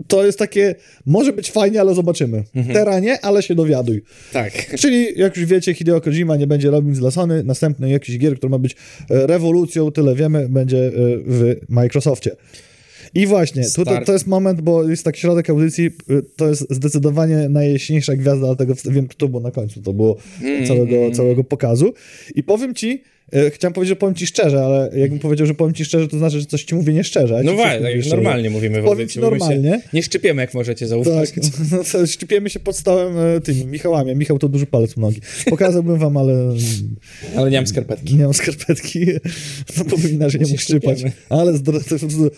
To jest takie, może być fajnie, ale zobaczymy. Teraz nie, ale się dowiaduj. Tak. *laughs* Czyli, jak już wiecie, Hideo Kojima nie będzie robił nic dla Sony. Następny jakiś gier, który ma być e, rewolucją, tyle wiemy, będzie e, w Microsoftie. I właśnie, Start. tutaj to jest moment, bo jest taki środek audycji, e, to jest zdecydowanie najjaśniejsza gwiazda, dlatego wiem, kto było na końcu, to było całego, całego pokazu. I powiem ci, chciałem powiedzieć, że powiem ci szczerze, ale jakbym powiedział, że powiem ci szczerze, to znaczy, że coś ci mówię nieszczerze. No właśnie, tak normalnie mówimy w audycji, normalnie. Nie szczypiemy, jak możecie zaufać. Tak, no to szczypiemy się pod stołem e, tymi Michałami. Michał to duży palec u nogi. Pokazałbym wam, ale Ale nie mam skarpetki. nie mam skarpetki. No powinna, że nie mógł szczypać. szczypiemy. Ale to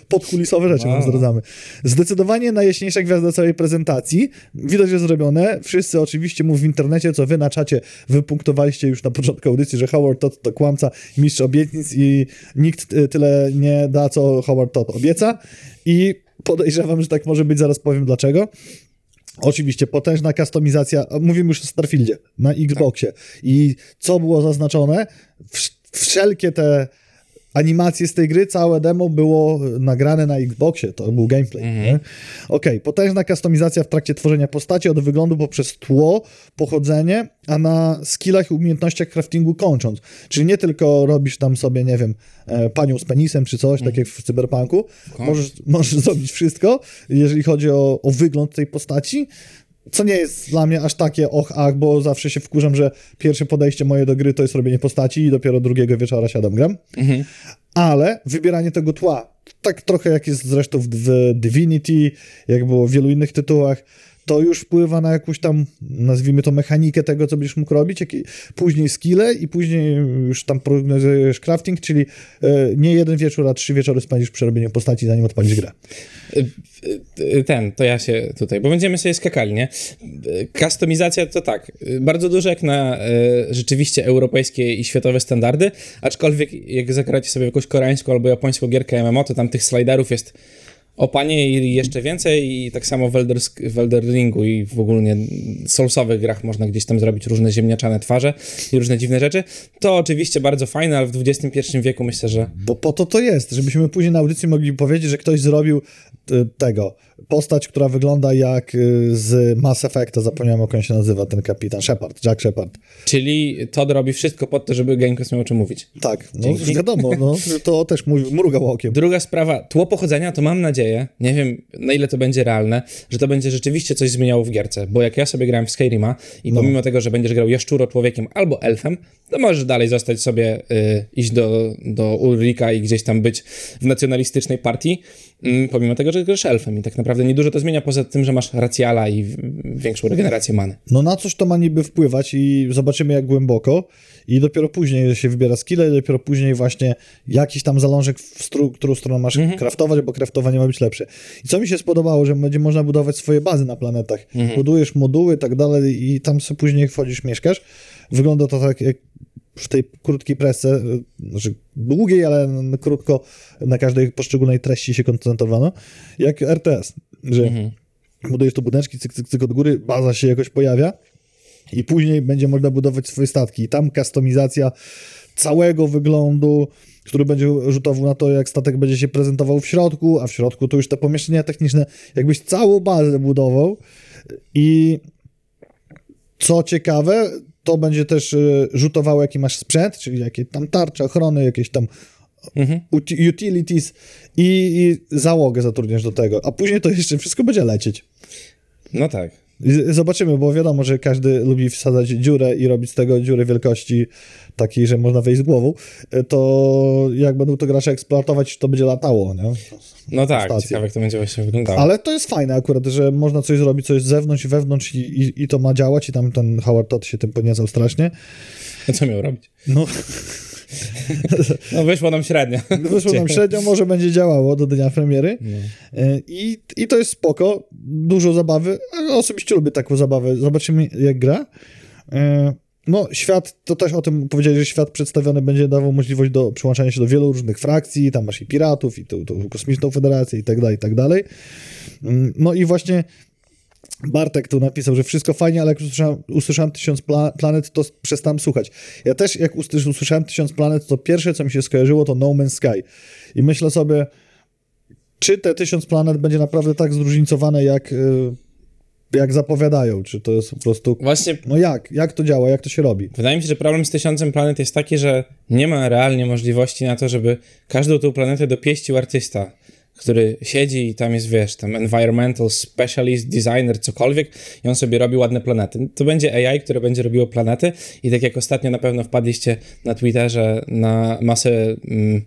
podkulisowe rzeczy wam A. zdradzamy. Zdecydowanie najjaśniejsza gwiazda całej prezentacji. Widać, że zrobione. Wszyscy oczywiście mów w internecie, co wy na czacie wypunktowaliście już na początku audycji, że Howard Todd to kłamca, mistrz obietnic i nikt e, tyle nie da, co Howard Todd obieca. I podejrzewam, że tak może być, zaraz powiem dlaczego. Oczywiście potężna kustomizacja, a mówimy już o Starfieldzie na Xboxie i co było zaznaczone, wsz- wszelkie te animacje z tej gry, całe demo było nagrane na Xboxie, to był gameplay. nie? Okej, potężna kustomizacja w trakcie tworzenia postaci od wyglądu poprzez tło, pochodzenie, a na skillach i umiejętnościach craftingu kończąc. Czyli nie tylko robisz tam sobie, nie wiem, e, panią z penisem czy coś, tak jak w Cyberpunku, możesz, możesz *laughs* zrobić wszystko, jeżeli chodzi o, o wygląd tej postaci, co nie jest dla mnie aż takie och, ach, bo zawsze się wkurzam, że pierwsze podejście moje do gry to jest robienie postaci i dopiero drugiego wieczora siadam gram. Ale wybieranie tego tła, tak trochę jak jest zresztą w Divinity, jak było w wielu innych tytułach, to już wpływa na jakąś tam, nazwijmy to, mechanikę tego, co będziesz mógł robić, później skille i później już tam prognozujesz crafting, czyli e, nie jeden wieczór, a trzy wieczory spędzisz przy robieniu postaci, zanim odpalisz grę. Y, y, Ten, to ja się tutaj, bo będziemy sobie skakali, nie? Kustomizacja to tak, bardzo dużo jak na rzeczywiście europejskie i światowe standardy, aczkolwiek jak zagracie sobie jakąś koreańską albo japońską gierkę MMO, to tam tych sliderów jest O panie i jeszcze więcej i tak samo w Elder, w Elder Ringu i w ogóle soulsowych grach można gdzieś tam zrobić różne ziemniaczane twarze i różne dziwne rzeczy. To oczywiście bardzo fajne, ale w XXI wieku myślę, że... Bo po to to jest, żebyśmy później na audycji mogli powiedzieć, że ktoś zrobił y, tego, postać, która wygląda jak y, z Mass Effecta, zapomniałem jak on się nazywa, ten kapitan, Shepard, Jack Shepard. Czyli Todd robi wszystko pod to, żeby Gamecast miał o czym mówić. Tak, no Dzięki. wiadomo, no, *laughs* to też mrugał okiem. Druga sprawa, tło pochodzenia, to mam nadzieję, nie wiem na ile to będzie realne, że to będzie rzeczywiście coś zmieniało w gierce, bo jak ja sobie grałem w Skyrima i no. pomimo tego, że będziesz grał jaszczuro człowiekiem albo elfem, to możesz dalej zostać sobie, y, iść do, do Ulrika i gdzieś tam być w nacjonalistycznej partii, pomimo tego, że grasz elfem i tak naprawdę niedużo to zmienia, poza tym, że masz racjala i większą regenerację many. No na coś to ma niby wpływać i zobaczymy jak głęboko i dopiero później się wybiera skille i dopiero później właśnie jakiś tam zalążek, w stru, którą stronę masz mhm. kraftować, bo kraftowanie ma być lepsze. I co mi się spodobało, że będzie można budować swoje bazy na planetach. Mhm. Budujesz moduły i tak dalej i tam sobie później wchodzisz, mieszkasz. Wygląda to tak jak w tej krótkiej presce, znaczy długiej, ale krótko na każdej poszczególnej treści się koncentrowano, jak RTS, że mhm. budujesz to budyneczki, cyk, cyk, cyk od góry, baza się jakoś pojawia i później będzie można budować swoje statki. I tam kustomizacja całego wyglądu, który będzie rzutował na to, jak statek będzie się prezentował w środku, a w środku to już te pomieszczenia techniczne, jakbyś całą bazę budował i co ciekawe, to będzie też y, rzutowało, jaki masz sprzęt, czyli jakie tam tarcze, ochrony, jakieś tam mhm. utilities i, i załogę zatrudniasz do tego, a później to jeszcze wszystko będzie lecieć. No tak. Zobaczymy, bo wiadomo, że każdy lubi wsadzać dziurę i robić z tego dziury wielkości takiej, że można wejść z głową, to jak będą to gracze eksploatować, to będzie latało, nie? No tak, Stacje. ciekawe jak to będzie właśnie wyglądało. Ale to jest fajne akurat, że można coś zrobić, coś z zewnątrz wewnątrz i, i, i to ma działać i tam ten Howard Todd się tym podniecał strasznie. A co miał robić? No... *laughs* No wyszło nam średnio. Wyszło nam średnio, może będzie działało do dnia premiery. No. E, I, I to jest spoko, dużo zabawy. Osobiście lubię taką zabawę. Zobaczymy jak gra. E, no, świat, to też o tym powiedzieli, że świat przedstawiony będzie dawał możliwość do przyłączania się do wielu różnych frakcji, tam masz i piratów, i tą, tą kosmiczną federację, i tak dalej, i tak dalej. Mm, no i właśnie Bartek tu napisał, że wszystko fajnie, ale jak usłyszałem, usłyszałem tysiąc pla planet, to przestałem słuchać. Ja też, jak usłyszałem tysiąc planet, to pierwsze, co mi się skojarzyło, to No Man's Sky. I myślę sobie, czy te tysiąc planet będzie naprawdę tak zróżnicowane, jak, y, jak zapowiadają? Czy to jest po prostu. Właśnie. No jak? Jak to działa? Jak to się robi? Wydaje mi się, że problem z tysiącem planet jest taki, że nie ma realnie możliwości na to, żeby każdą tą planetę dopieścił artysta który siedzi i tam jest, wiesz, tam environmental specialist, designer, cokolwiek i on sobie robi ładne planety. To będzie AI, które będzie robiło planety i tak jak ostatnio na pewno wpadliście na Twitterze na masę mm,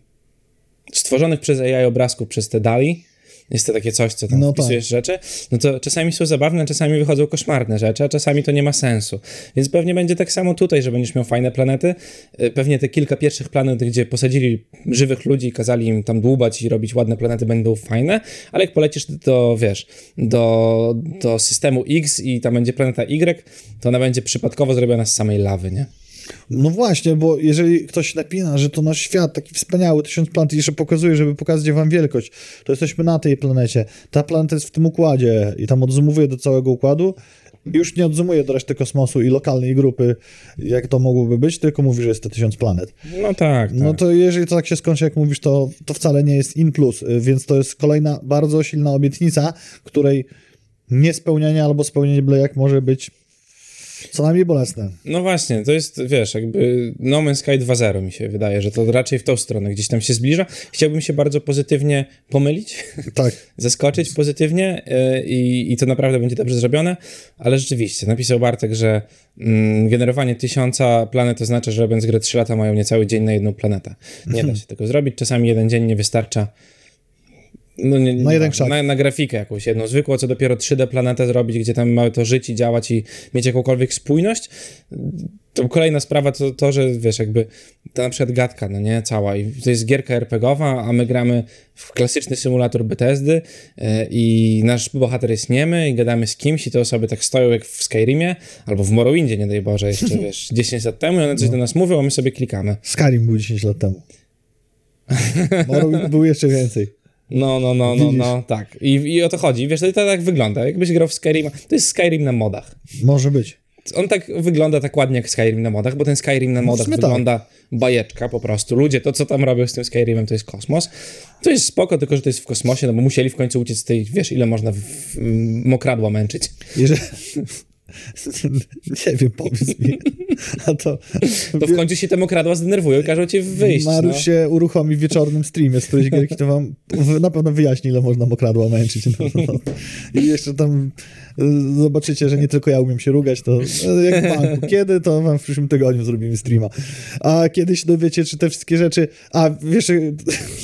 stworzonych przez AI obrazków przez te DALI, jest to takie coś, co tam no wpisujesz tak. rzeczy, no to czasami są zabawne, czasami wychodzą koszmarne rzeczy, a czasami to nie ma sensu. Więc pewnie będzie tak samo tutaj, że będziesz miał fajne planety. Y, pewnie te kilka pierwszych planet, gdzie posadzili żywych ludzi i kazali im tam dłubać i robić ładne planety, będą fajne, ale jak polecisz do, wiesz, do, do systemu X i tam będzie planeta Y, to ona będzie przypadkowo zrobiona z samej lawy, nie? No właśnie, bo jeżeli ktoś napina, że to nasz świat, taki wspaniały, tysiąc planet i jeszcze pokazuje, żeby pokazać wam wielkość, to jesteśmy na tej planecie. Ta planeta jest w tym układzie i tam odzumowuje do całego układu już nie odzumuje do reszty kosmosu i lokalnej grupy, jak to mogłoby być, tylko mówi, że jest to tysiąc planet. No tak, No tak. to jeżeli to tak się skończy, jak mówisz, to, to wcale nie jest in plus, więc to jest kolejna bardzo silna obietnica, której niespełnianie albo spełnienie byle jak może być co najmniej bolesne. No właśnie, to jest, wiesz, jakby No Man's Sky 2.0 mi się wydaje, że to raczej w tą stronę gdzieś tam się zbliża. Chciałbym się bardzo pozytywnie pomylić, *laughs* tak. zaskoczyć pozytywnie yy, i to naprawdę będzie dobrze zrobione, ale rzeczywiście, napisał Bartek, że mm, generowanie tysiąca planet oznacza, że robiąc grę 3 lata mają niecały dzień na jedną planetę. Nie da się *laughs* tego zrobić, czasami jeden dzień nie wystarcza no nie, na jeden krzak. Na, na, grafikę jakąś jedną zwykłą, co dopiero 3D planetę zrobić, gdzie tam ma to żyć i działać i mieć jakąkolwiek spójność. To kolejna sprawa to, to, że wiesz, jakby to na przykład gadka, no nie, cała i to jest gierka RPGowa, a my gramy w klasyczny symulator Bethesdy yy, i nasz bohater jest niemy i gadamy z kimś i te osoby tak stoją jak w Skyrimie albo w Morrowindzie, nie daj Boże, jeszcze *laughs* wiesz, 10 lat temu i one coś no. do nas mówią, a my sobie klikamy. Skyrim był 10 lat temu. Morrowind był jeszcze więcej. No, no, no, no, no, tak. I, I o to chodzi. Wiesz, to, to tak wygląda. Jakbyś grał w Skyrim. To jest Skyrim na modach. Może być. On tak wygląda tak ładnie jak Skyrim na modach, bo ten Skyrim na modach sumie tak. wygląda bajeczka po prostu. Ludzie, to co tam robią z tym Skyrimem, to jest kosmos. To jest spoko, tylko że to jest w kosmosie, no bo musieli w końcu uciec z tej, wiesz, ile można w, w, mokradła męczyć. Jeżeli... *laughs* *laughs* nie wiem, powiedz mi. A to... To w końcu się te mokradła zdenerwują i każą ci wyjść. Mariusz no. się uruchomi w wieczornym streamie z którejś gierki, to wam na pewno wyjaśni, ile można mokradła męczyć. No, no. I jeszcze tam y, zobaczycie, że nie tylko ja umiem się rugać, to y, jak w banku. Kiedy, to wam w przyszłym tygodniu zrobimy streama. A kiedyś dowiecie, czy te wszystkie rzeczy... A wiesz, y,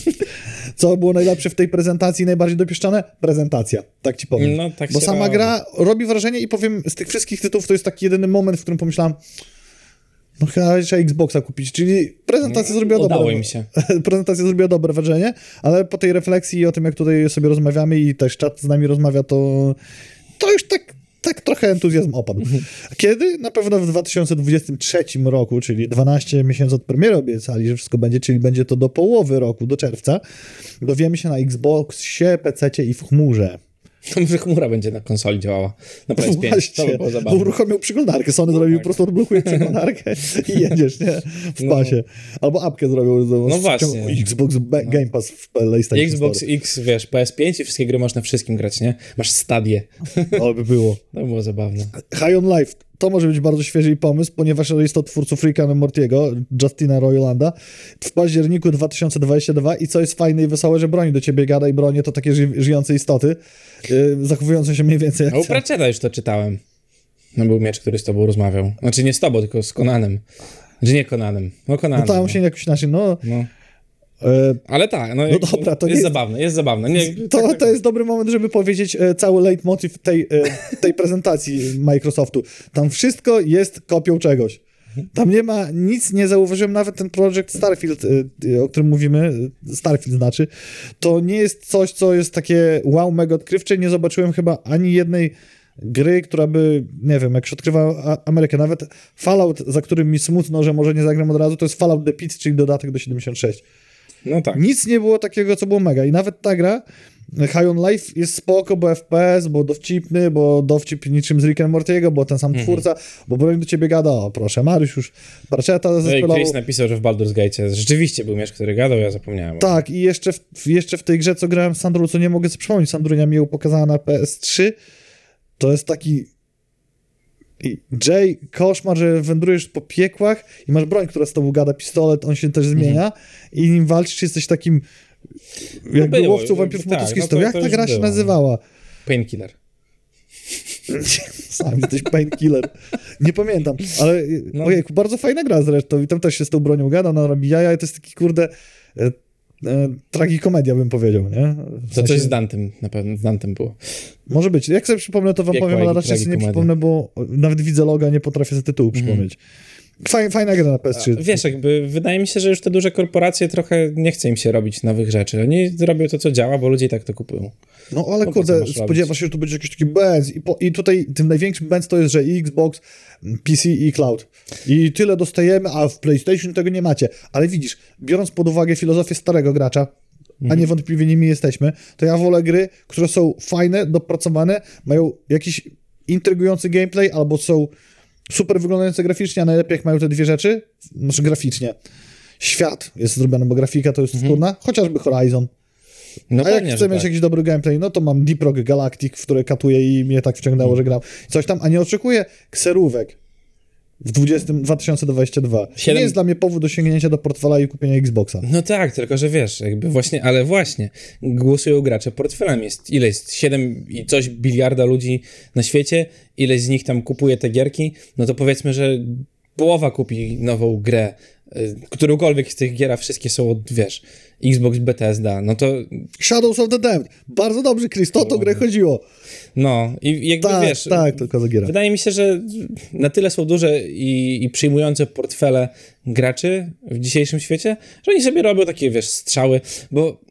*laughs* co było najlepsze w tej prezentacji, najbardziej dopieszczone? Prezentacja, tak ci powiem. No, tak Bo sama robi. gra robi wrażenie i powiem, z tych wszystkich tytułów to jest taki jedyny moment, w którym pomyślałem, no chyba trzeba Xboxa kupić, czyli prezentacja zrobiła Udało dobre. im się. *laughs* prezentacja zrobiła dobre wrażenie, ale po tej refleksji i o tym, jak tutaj sobie rozmawiamy i też czat z nami rozmawia, to, to już tak, tak trochę entuzjazm opadł. Kiedy? Na pewno w 2023 roku, czyli 12 miesięcy od premiery obiecali, że wszystko będzie, czyli będzie to do połowy roku, do czerwca, dowiemy się na Xboxie, PC i w chmurze. *laughs* To może chmura będzie na konsoli działała. Na PS5. To Właśnie, by było zabawne. uruchomił przeglądarkę, Sony zrobił po prostu odblokuje przeglądarkę *laughs* i jedziesz, nie? W No. pasie. Albo apkę zrobił. No z- właśnie. Xbox Ba- Game Pass w PlayStation Xbox Store. X, wiesz, PS5 i wszystkie gry można wszystkim grać, nie? Masz stadię. *laughs* Ale by było. To by było zabawne. High on Life. To może być bardzo świeży pomysł, ponieważ jest to twórców Ricka Mortiego, Justina Roilanda, w październiku 2022 i co jest fajne i wesołe, że broni do ciebie gada i bronie to takie ży żyjące istoty, yy, zachowujące się mniej więcej jak A u. Pratchetta już to czytałem. No był miecz, który z tobą rozmawiał. Znaczy nie z tobą, tylko z Konanem. Znaczy nie Konanem. No Konanem. No tam no. się jakoś inaczej, no... No. E, Ale tak, no, No dobra, to jest nie- zabawne, jest zabawne. Nie, To, tak, to jest dobry moment, żeby powiedzieć e, cały leitmotiv tej, e, tej prezentacji Microsoftu. Tam wszystko jest kopią czegoś. Tam nie ma nic, nie zauważyłem nawet ten projekt Starfield, o którym mówimy, Starfield znaczy, to nie jest coś, co jest takie wow, mega odkrywcze. Nie zobaczyłem chyba ani jednej gry, która by, nie wiem, jak się odkrywa Amerykę, nawet Fallout, za którym mi smutno, że może nie zagram od razu, to jest Fallout The Pit, czyli dodatek do 76. No tak. Nic nie było takiego, co było mega. I nawet ta gra, High on Life, jest spoko, bo FPS, bo dowcipny, bo dowcip niczym z Rick and Mortiego, bo ten sam Mhm. twórca, bo broń do ciebie gada, o proszę, Mariusz już Parczeta No i zespelował. Chris napisał, że w Baldur's Gate rzeczywiście był miecz, który gadał, ja zapomniałem. Tak, i jeszcze w, jeszcze w tej grze, co grałem z Sandrą, co nie mogę sobie przypomnieć, Sandrunia mi ją pokazała na PS3, to jest taki i Jay, koszmar, że wędrujesz po piekłach i masz broń, która z tobą gada, pistolet, on się też zmienia i nim walczysz, jesteś takim jakby było, łowcą wampirów tak, motocyklistą. no Jak ta gra się było. nazywała? Painkiller. *laughs* Sam jesteś painkiller. Nie pamiętam, ale No. no. ojejku, bardzo fajna gra zresztą i tam też się z tą bronią gada, ona robi jaja i to jest taki kurde e, tragikomedia bym powiedział, nie? W To sensie- coś z Dantem, na pewno z Dantem było. Może być. Jak sobie przypomnę, to wam Piekła powiem, ale raczej sobie nie przypomnę, bo nawet widzę loga, nie potrafię sobie tytułu przypomnieć. Faj, fajna gra na PS3. Wiesz, jakby wydaje mi się, że już te duże korporacje trochę nie chce im się robić nowych rzeczy. Oni robią to, co działa, bo ludzie i tak to kupują. No ale co kurde, robić? się, że tu będzie jakiś taki benz i, po, i tutaj tym największym benz to jest, że Xbox, PC i cloud. I tyle dostajemy, a w PlayStation tego nie macie. Ale widzisz, biorąc pod uwagę filozofię starego gracza, a niewątpliwie nimi jesteśmy, to ja wolę gry, które są fajne, dopracowane, mają jakiś intrygujący gameplay, albo są super wyglądające graficznie, a najlepiej jak mają te dwie rzeczy, znaczy graficznie. Świat jest zrobiony, bo grafika to jest wtórna, chociażby Horizon. No A jak chcę mieć tak. jakiś dobry gameplay, no to mam Deep Rock Galactic, w które katuję i mnie tak wciągnęło, że gram. Coś tam, a nie oczekuję kserówek w 20, 2022. To Siedem- nie jest dla mnie powód do sięgnięcia do portfela i kupienia Xboxa. No tak, tylko że wiesz, jakby właśnie, ale właśnie, głosują gracze portfelem. Jest, ile jest? 7 i coś biliarda ludzi na świecie, ileś z nich tam kupuje te gierki, no to powiedzmy, że połowa kupi nową grę, którąkolwiek z tych gier, a wszystkie są od, wiesz, Xbox Bethesda, no to, Shadows of the Damned. Bardzo dobrze, Chris, to o tą grę chodziło. no i jakby Tak, wiesz... tak, tylko zagiera. Wydaje mi się, że na tyle są duże i, i przyjmujące portfele graczy w dzisiejszym świecie, że oni sobie robią takie, wiesz, strzały, bo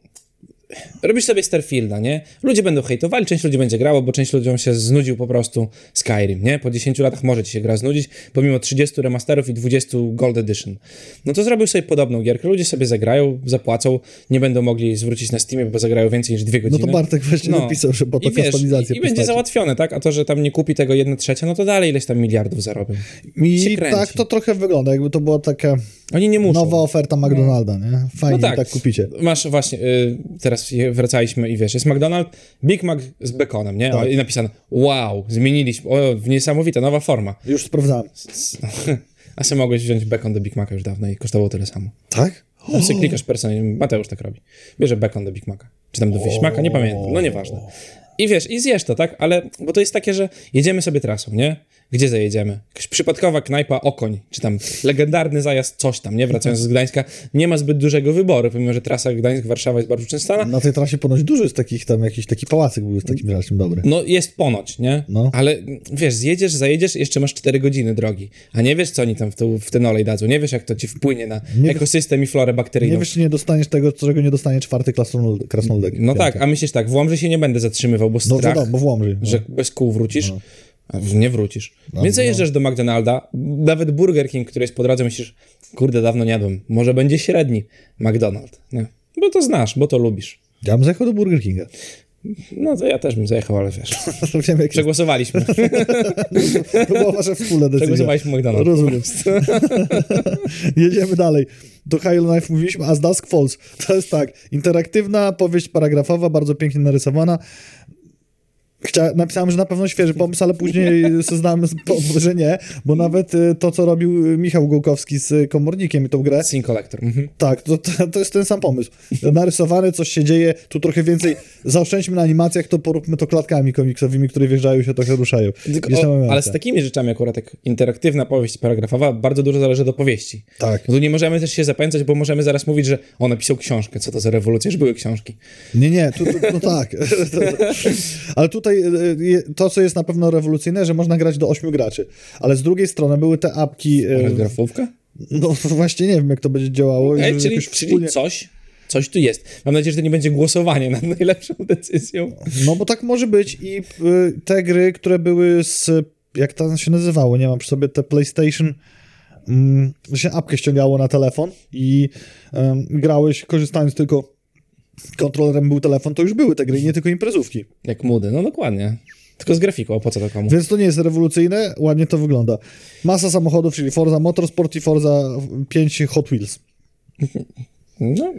robisz sobie Starfielda, nie? Ludzie będą hejtowali, część ludzi będzie grało, bo część ludziom się znudził po prostu Skyrim, nie? Po 10 latach może ci się gra znudzić, pomimo 30 remasterów i 20 Gold Edition. No to zrobił sobie podobną gierkę, ludzie sobie zagrają, zapłacą, nie będą mogli zwrócić na Steamie, bo zagrają więcej niż dwie No godziny. to Bartek właśnie napisał, że po to I wiesz, i, i będzie załatwione, tak? A to, że tam nie kupi tego jedna trzecia, no to dalej ileś tam miliardów zarobią. I tak to trochę wygląda, jakby to była taka Oni nie muszą. nowa oferta McDonalda, nie? Fajnie, No tak. tak. kupicie. Masz właśnie, y, teraz wracaliśmy i wiesz, jest McDonald's, Big Mac z bekonem, nie? O, Tak. I napisane, wow, zmieniliśmy, o, niesamowita, nowa forma. Już sprawdzałem. *laughs* A sobie mogłeś wziąć bekon do Big Maca już dawno i kosztowało tyle samo. Tak? No sobie klikasz personalnie, Mateusz tak robi. Bierze bekon do Big Maca. Czy tam do wieśmaka, nie pamiętam, no nieważne. I wiesz, i zjesz to, tak? Ale, bo to jest takie, że jedziemy sobie trasą, nie? Gdzie zajedziemy? Jakaś przypadkowa knajpa Okoń, czy tam legendarny zajazd coś tam, nie? Wracając z Gdańska, nie ma zbyt dużego wyboru, pomimo, że trasa Gdańsk-Warszawa jest bardzo częstana. Na tej trasie ponoć dużo jest takich tam, jakiś taki pałacyk był z takim raczej dobry. No jest ponoć, nie? No. Ale wiesz, zjedziesz, zajedziesz, jeszcze masz 4 godziny drogi, a nie wiesz, co oni tam w, to, w ten olej dadzą, nie wiesz, jak to ci wpłynie na Nie ekosystem i florę bakteryjną. Nie wiesz, czy nie dostaniesz tego, czego nie dostanie czwarty krasnolud- krasnoludek. no tak, a myślisz tak, w Łomży się nie będę zatrzymywał, bo No strach, wiadomo, bo w Łomży. No. że bez kół wrócisz, a nie wrócisz. Więc zajeżdżasz do McDonalda, nawet Burger King, który jest po drodze, myślisz, kurde, dawno nie jadłem, może będzie średni McDonald, nie? Bo to znasz, bo to lubisz. Ja bym zajechał do Burger Kinga. No to ja też bym zajechał, ale wiesz, *laughs* Wiem, jak przegłosowaliśmy. *laughs* to była wasza wspólna decyzja. Przegłosowaliśmy McDonald's. Rozumiem. *laughs* Jedziemy dalej. Do Halo Knife mówiliśmy, a z Dusk Falls to jest tak, interaktywna powieść paragrafowa, bardzo pięknie narysowana. Chcia, napisałem, że na pewno świeży pomysł, ale później *laughs* znamy, że nie, bo nawet y, to, co robił y, Michał Gołkowski z Komornikiem i tą grę, Scene Collector. Mhm. tak, to, to, jest ten sam pomysł. Narysowany, coś się dzieje, tu trochę więcej, zaoszczędźmy na animacjach, to poróbmy to klatkami komiksowymi, które wjeżdżają się, trochę ruszają. Tylko, o, ale z takimi rzeczami akurat, jak interaktywna powieść paragrafowa, bardzo dużo zależy do powieści. Tak. No tu nie możemy też się zapędzać, bo możemy zaraz mówić, że on napisał książkę. Co to za rewolucja? Już były książki. Nie, nie, tu, tu, no tak. *laughs* Ale tutaj y, y, to, co jest na pewno rewolucyjne, że można grać do ośmiu graczy. Ale z drugiej strony były te apki. y, Ale grafówka? *laughs* No właśnie nie wiem, jak to będzie działało. Żeby czyli, jakoś czyli wspólnie- coś, coś tu jest. Mam nadzieję, że to nie będzie głosowanie nad *laughs* najlepszą decyzją. No bo tak może być i y, te gry, które były z. Jak to się nazywało? Nie mam przy sobie te PlayStation. Mm, się apkę ściągało na telefon i em, grałeś korzystając tylko kontrolerem był telefon, to już były te gry, nie tylko imprezówki. Jak mudy, no dokładnie. Tylko z grafiką, po co to komu? Więc to nie jest rewolucyjne, ładnie to wygląda. Masa samochodów, czyli Forza Motorsport i Forza 5 Hot Wheels. *laughs* No,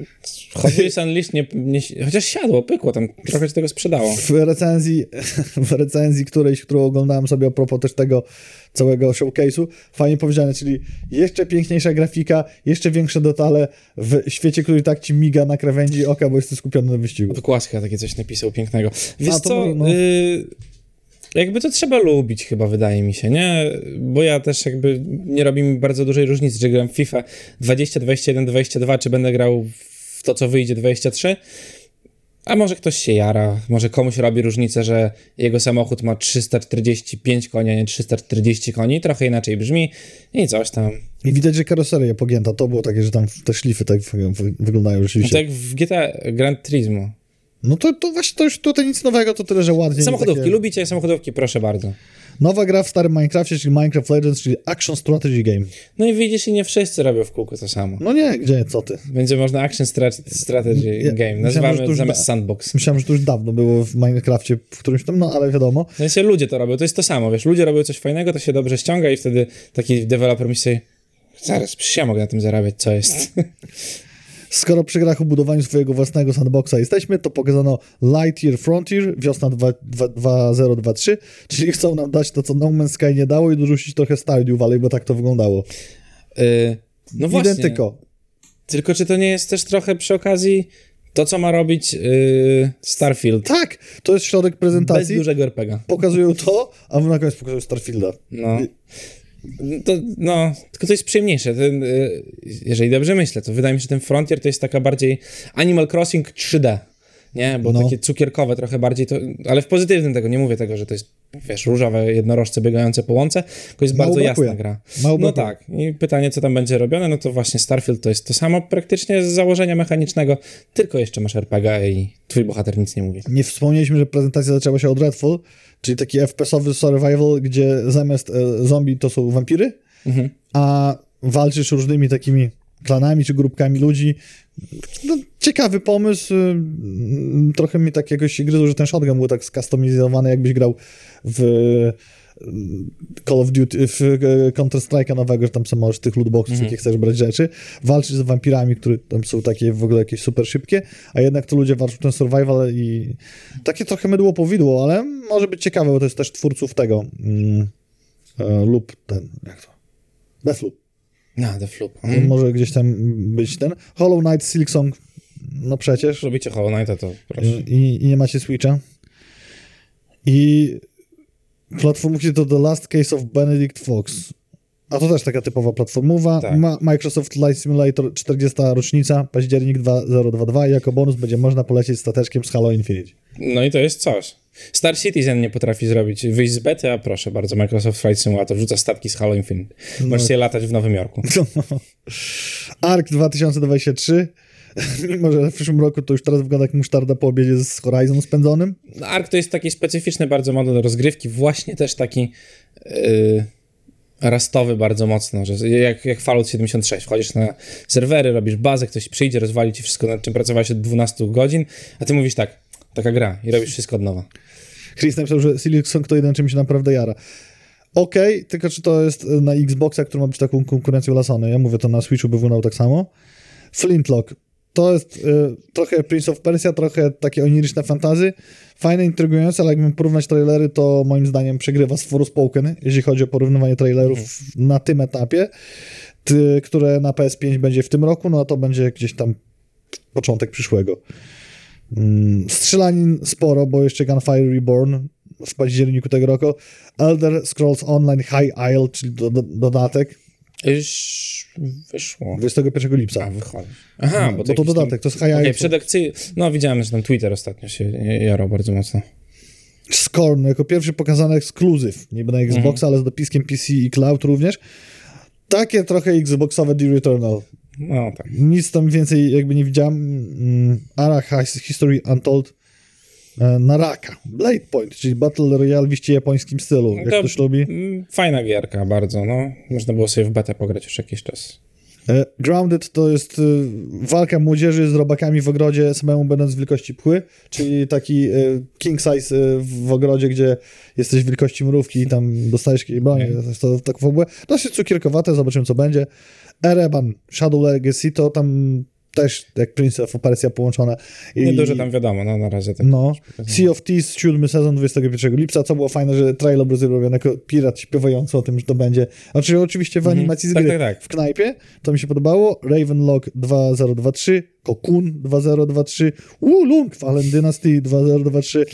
Wheels Unleashed nie, nie... Chociaż siadło, pykło, tam trochę się tego sprzedało. W recenzji, w recenzji którejś, którą oglądałem sobie a propos też tego całego showcase'u, fajnie powiedziane, czyli jeszcze piękniejsza grafika, jeszcze większe detale w świecie, który tak ci miga na krawędzi oka, bo jesteś skupiony na wyścigu. To Kłaska takie coś napisał pięknego. Wiesz A, to co, no. y, jakby to trzeba lubić chyba, wydaje mi się, nie? Bo ja też jakby nie robi mi bardzo dużej różnicy, czy gram w FIFA 20, 21, 22, czy będę grał w to, co wyjdzie 23. A może ktoś się jara, może komuś robi różnicę, że jego samochód ma 345 koni, a nie 340 koni, trochę inaczej brzmi i coś tam. I widać, że karoseria pogięta, to było takie, że tam te szlify tak wy- wyglądają rzeczywiście. Tak jak w GTA Gran Turismo. No to, to właśnie to już tutaj nic nowego, to tyle, że ładnie. Samochodówki, takie... lubicie samochodówki? Proszę bardzo. Nowa gra w starym Minecrafcie, czyli Minecraft Legends, czyli Action Strategy Game. No i widzisz, i nie wszyscy robią w kółko to samo. No nie, gdzie, co ty? Będzie można Action Strat- Strategy Ja- Game. myślałem, Nazywamy już zamiast da- Sandbox. Myślałem, że to już dawno było w Minecrafcie, w którymś tam, no ale wiadomo. W sensie ludzie to robią, to jest to samo, wiesz, ludzie robią coś fajnego, to się dobrze ściąga i wtedy taki deweloper myśli sobie, zaraz, przecież ja mogę na tym zarabiać, co jest? Skoro przy grach o budowaniu swojego własnego sandboxa jesteśmy, to pokazano Lightyear Frontier, wiosna 2- dwa- 2023, czyli chcą nam dać to, co No Man's Sky nie dało i dorzucić trochę Stardew Valley, bo tak to wyglądało. Yy, no właśnie, Identyko. tylko czy to nie jest też trochę przy okazji to, co ma robić yy, Starfield? Tak, to jest środek Bez prezentacji. dużego RPG. Pokazują to, a na koniec pokazują Starfielda. No. To, no, tylko to jest przyjemniejsze. Ten, jeżeli dobrze myślę, to wydaje mi się, że ten Frontier to jest taka bardziej Animal Crossing 3D. Nie, bo No. takie cukierkowe trochę bardziej to, ale w pozytywnym tego, nie mówię tego, że to jest wiesz, różowe jednorożce biegające po łące, tylko jest Mało bardzo brakuje. jasna gra. Mało no brakuje. tak, i pytanie, co tam będzie robione, no to właśnie Starfield to jest to samo praktycznie z założenia mechanicznego, tylko jeszcze masz RPG i twój bohater nic nie mówi. Nie wspomnieliśmy, że prezentacja zaczęła się od Redfall, czyli taki FPS-owy survival, gdzie zamiast e, zombie to są wampiry, Mhm. a walczysz różnymi takimi klanami czy grupkami ludzi. No, ciekawy pomysł. y, Trochę mi tak jakoś się gryzło, że ten shotgun był tak skustomizowany, jakbyś grał w Call of Duty, w y, Counter-Strike'a nowego, że tam są możesz tych lootboxów, jakie chcesz brać rzeczy. Walczysz z wampirami, które tam są takie w ogóle jakieś super szybkie, a jednak to ludzie walczą ten survival i takie trochę mydło powidło, ale może być ciekawe, bo to jest też twórców tego mm, e, lub ten, jak to? Deathloop. Na, The Floop. Mm. Może gdzieś tam być ten. Hollow Knight, Silksong, no przecież. Robicie Hollow Knighta, to proszę. I, I nie macie Switcha. I platformówki to The Last Case of Benedict Fox. A to też taka typowa platformowa. Tak. Ma Microsoft Flight Simulator 40. rocznica, październik 2022. Jako bonus będzie można polecieć stateczkiem z Halo Infinite. No i to jest coś. Star Citizen nie potrafi zrobić, wyjść z bety, a proszę bardzo, Microsoft Flight Simulator wrzuca statki z Halo Infinite. Możesz sobie latać w Nowym Jorku. *laughs* ARK 2023. *laughs* Mimo, że w przyszłym roku to już teraz wygląda jak musztarda po obiedzie z Horizon spędzonym. No, Ark to jest taki specyficzny bardzo model rozgrywki, właśnie też taki yy, rastowy bardzo mocno, że jak, jak Fallout 76, wchodzisz na serwery, robisz bazę, ktoś przyjdzie, rozwali ci wszystko, nad czym pracowałeś od 12 godzin, a ty mówisz tak, taka gra i robisz wszystko od nowa. Chris napisał, że Silksong to jeden czym się naprawdę jara. Okej, tylko czy to jest na Xboxa, który ma być taką konkurencją dla Sony? Ja mówię, to na Switchu by wyglądał tak samo. Flintlock. To jest y, trochę Prince of Persia, trochę takie oniryczne fantazy. Fajne, intrygujące, ale jakbym porównać trailery, to moim zdaniem przegrywa z Forspoken, jeśli chodzi o porównywanie trailerów na tym etapie, ty, które na PS5 będzie w tym roku, no a to będzie gdzieś tam początek przyszłego. Mm, Strzelanin sporo, bo jeszcze Gunfire Reborn w październiku tego roku. Elder Scrolls Online High Isle, czyli do, do, dodatek, Już wyszło. 21 lipca. A, wychodzi. Aha, No, bo bo to jakiś tam- dodatek, to jest High przedakcyj... No widziałem, że tam Twitter ostatnio się jarał bardzo mocno. Scorn jako pierwszy pokazany ekskluzyw, niby na Xboxa, ale z dopiskiem PC i Cloud również. Takie trochę Xboxowe The Returnal. No tak. Nic tam więcej jakby nie widziałem. Mm, Ara His- History Untold e, Naraka. Blade Point, czyli Battle Royale w iście japońskim stylu, jak To- ktoś lubi. Mm, Fajna gierka bardzo, no. Można było sobie w betę pograć już jakiś czas. E, Grounded to jest e, walka młodzieży z robakami w ogrodzie, samemu będąc wielkości pchły, czyli taki e, king size e, w ogrodzie, gdzie jesteś wielkości mrówki i tam dostajesz jakieś broń. To tak w ogóle dosyć cukierkowate, zobaczymy co będzie. Ereban, Shadow Legacy to tam też jak Prince of Persia połączone. I, Niedużo tam wiadomo, no na razie tak. No, Sea of Thieves, siódmy sezon, 21 lipca, co było fajne, że trailer był zrobiony jako pirat śpiewający o tym, że to będzie. Znaczy oczywiście w animacji z Tak, gry tak, tak. w knajpie, to mi się podobało. Ravenlock 2023, Cocoon 2023, Wulong Fallen Dynasty 2023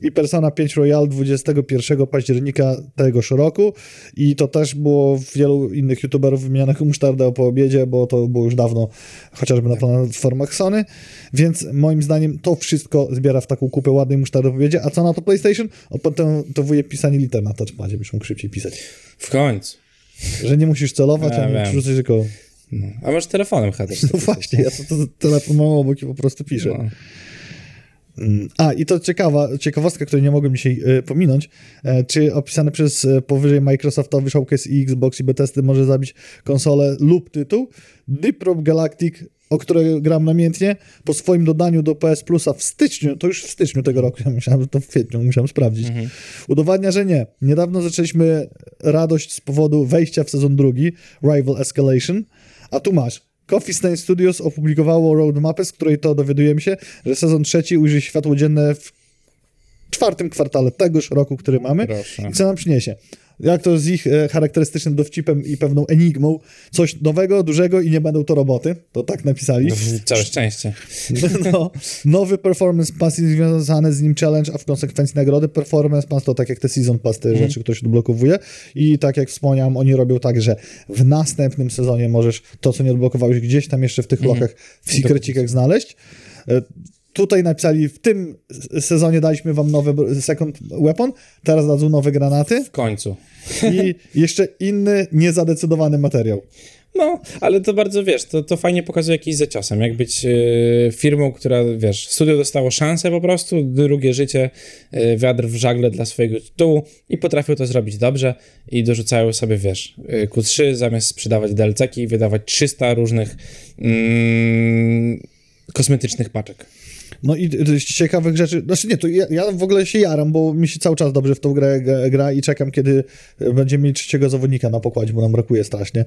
i Persona 5 Royal 21 października tegoż roku i to też było wielu innych youtuberów wymienianych musztardę po obiedzie, bo to było już dawno chociażby na platformach Sony, więc moim zdaniem to wszystko zbiera w taką kupę ładnej musztardy po obiedzie, a co na to PlayStation? O, potem to wuje pisanie liter na touchpadzie, byś mógł szybciej pisać. W końcu. Że nie musisz celować, Ja ani przerzucać tylko... No. A może telefonem headers? No właśnie, ja to, to telefon mam obok i po prostu piszę. No. Mm, A, i to ciekawa, ciekawostka, której nie mogłem dzisiaj e, pominąć. E, czy opisany przez e, powyżej Microsoftowy Showcase i Xbox i Bethesdy może zabić konsolę lub tytuł? Deep Rock Galactic, o której gram namiętnie, po swoim dodaniu do PS Plusa w styczniu, to już w styczniu tego roku, *laughs* ja myślałem, że to w kwietniu, musiałem sprawdzić. Udowadnia, że nie. Niedawno zaczęliśmy radość z powodu wejścia w sezon drugi, Rival Escalation, a tu masz. Coffee Stain Studios opublikowało roadmapę, z której to dowiadujemy się, że sezon trzeci ujrzy światło dzienne w czwartym kwartale tegoż roku, który mamy. Proszę. I co nam przyniesie? Jak to z ich e, charakterystycznym dowcipem i pewną enigmą, coś nowego, dużego i nie będą to roboty. To tak napisali. Całe szczęście. *laughs* No, nowy performance pass i związany z nim challenge, a w konsekwencji nagrody. Performance pass to tak jak te season pass, te rzeczy, które się odblokowuje. I tak jak wspomniałem, oni robią tak, że w następnym sezonie możesz to, co nie odblokowałeś gdzieś tam jeszcze w tych lokach, w secrecikach znaleźć. Tutaj napisali, w tym sezonie daliśmy wam nowy second weapon, teraz dadzą nowe granaty W końcu. i *laughs* jeszcze inny, niezadecydowany materiał. No, ale to bardzo, wiesz, to, to fajnie pokazuje jakiś za ciosem, jak być e, firmą, która, wiesz, studio dostało szansę po prostu, drugie życie, e, wiatr w żagle dla swojego tytułu i potrafią to zrobić dobrze i dorzucają sobie, wiesz, e, Q3 zamiast sprzedawać DLC-ki i wydawać 300 różnych mm, kosmetycznych paczek. No i ciekawych rzeczy. Znaczy nie, to ja, ja w ogóle się jaram, bo mi się cały czas dobrze w tą grę gra, i czekam, kiedy będziemy mieli trzeciego zawodnika na pokładzie, bo nam brakuje strasznie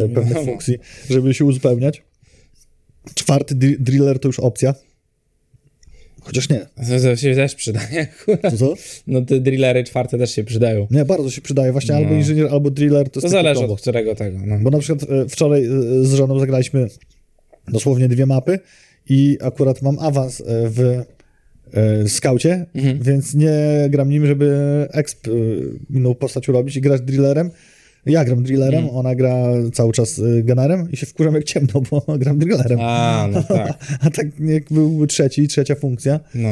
e, *laughs* pewnych funkcji, żeby się uzupełniać. Czwarty dri- driller to już opcja. Chociaż nie. To, to się też przydaje. To co? No te drillery czwarte też się przydają. Nie, bardzo się przydaje. Właśnie albo No. inżynier, albo driller to, To zależy od którego tego. No. Bo na przykład e, wczoraj e, z żoną zagraliśmy dosłownie dwie mapy i akurat mam awans e, w e, skaucie, Mhm. więc nie gram nim, żeby exp e, inną postać urobić i grać drillerem. Ja gram drillerem, Mhm. ona gra cały czas gunnerem i się wkurzam jak ciemno, bo *laughs* gram drillerem. A, *laughs* A, no tak. tak jak był trzeci, trzecia funkcja. No.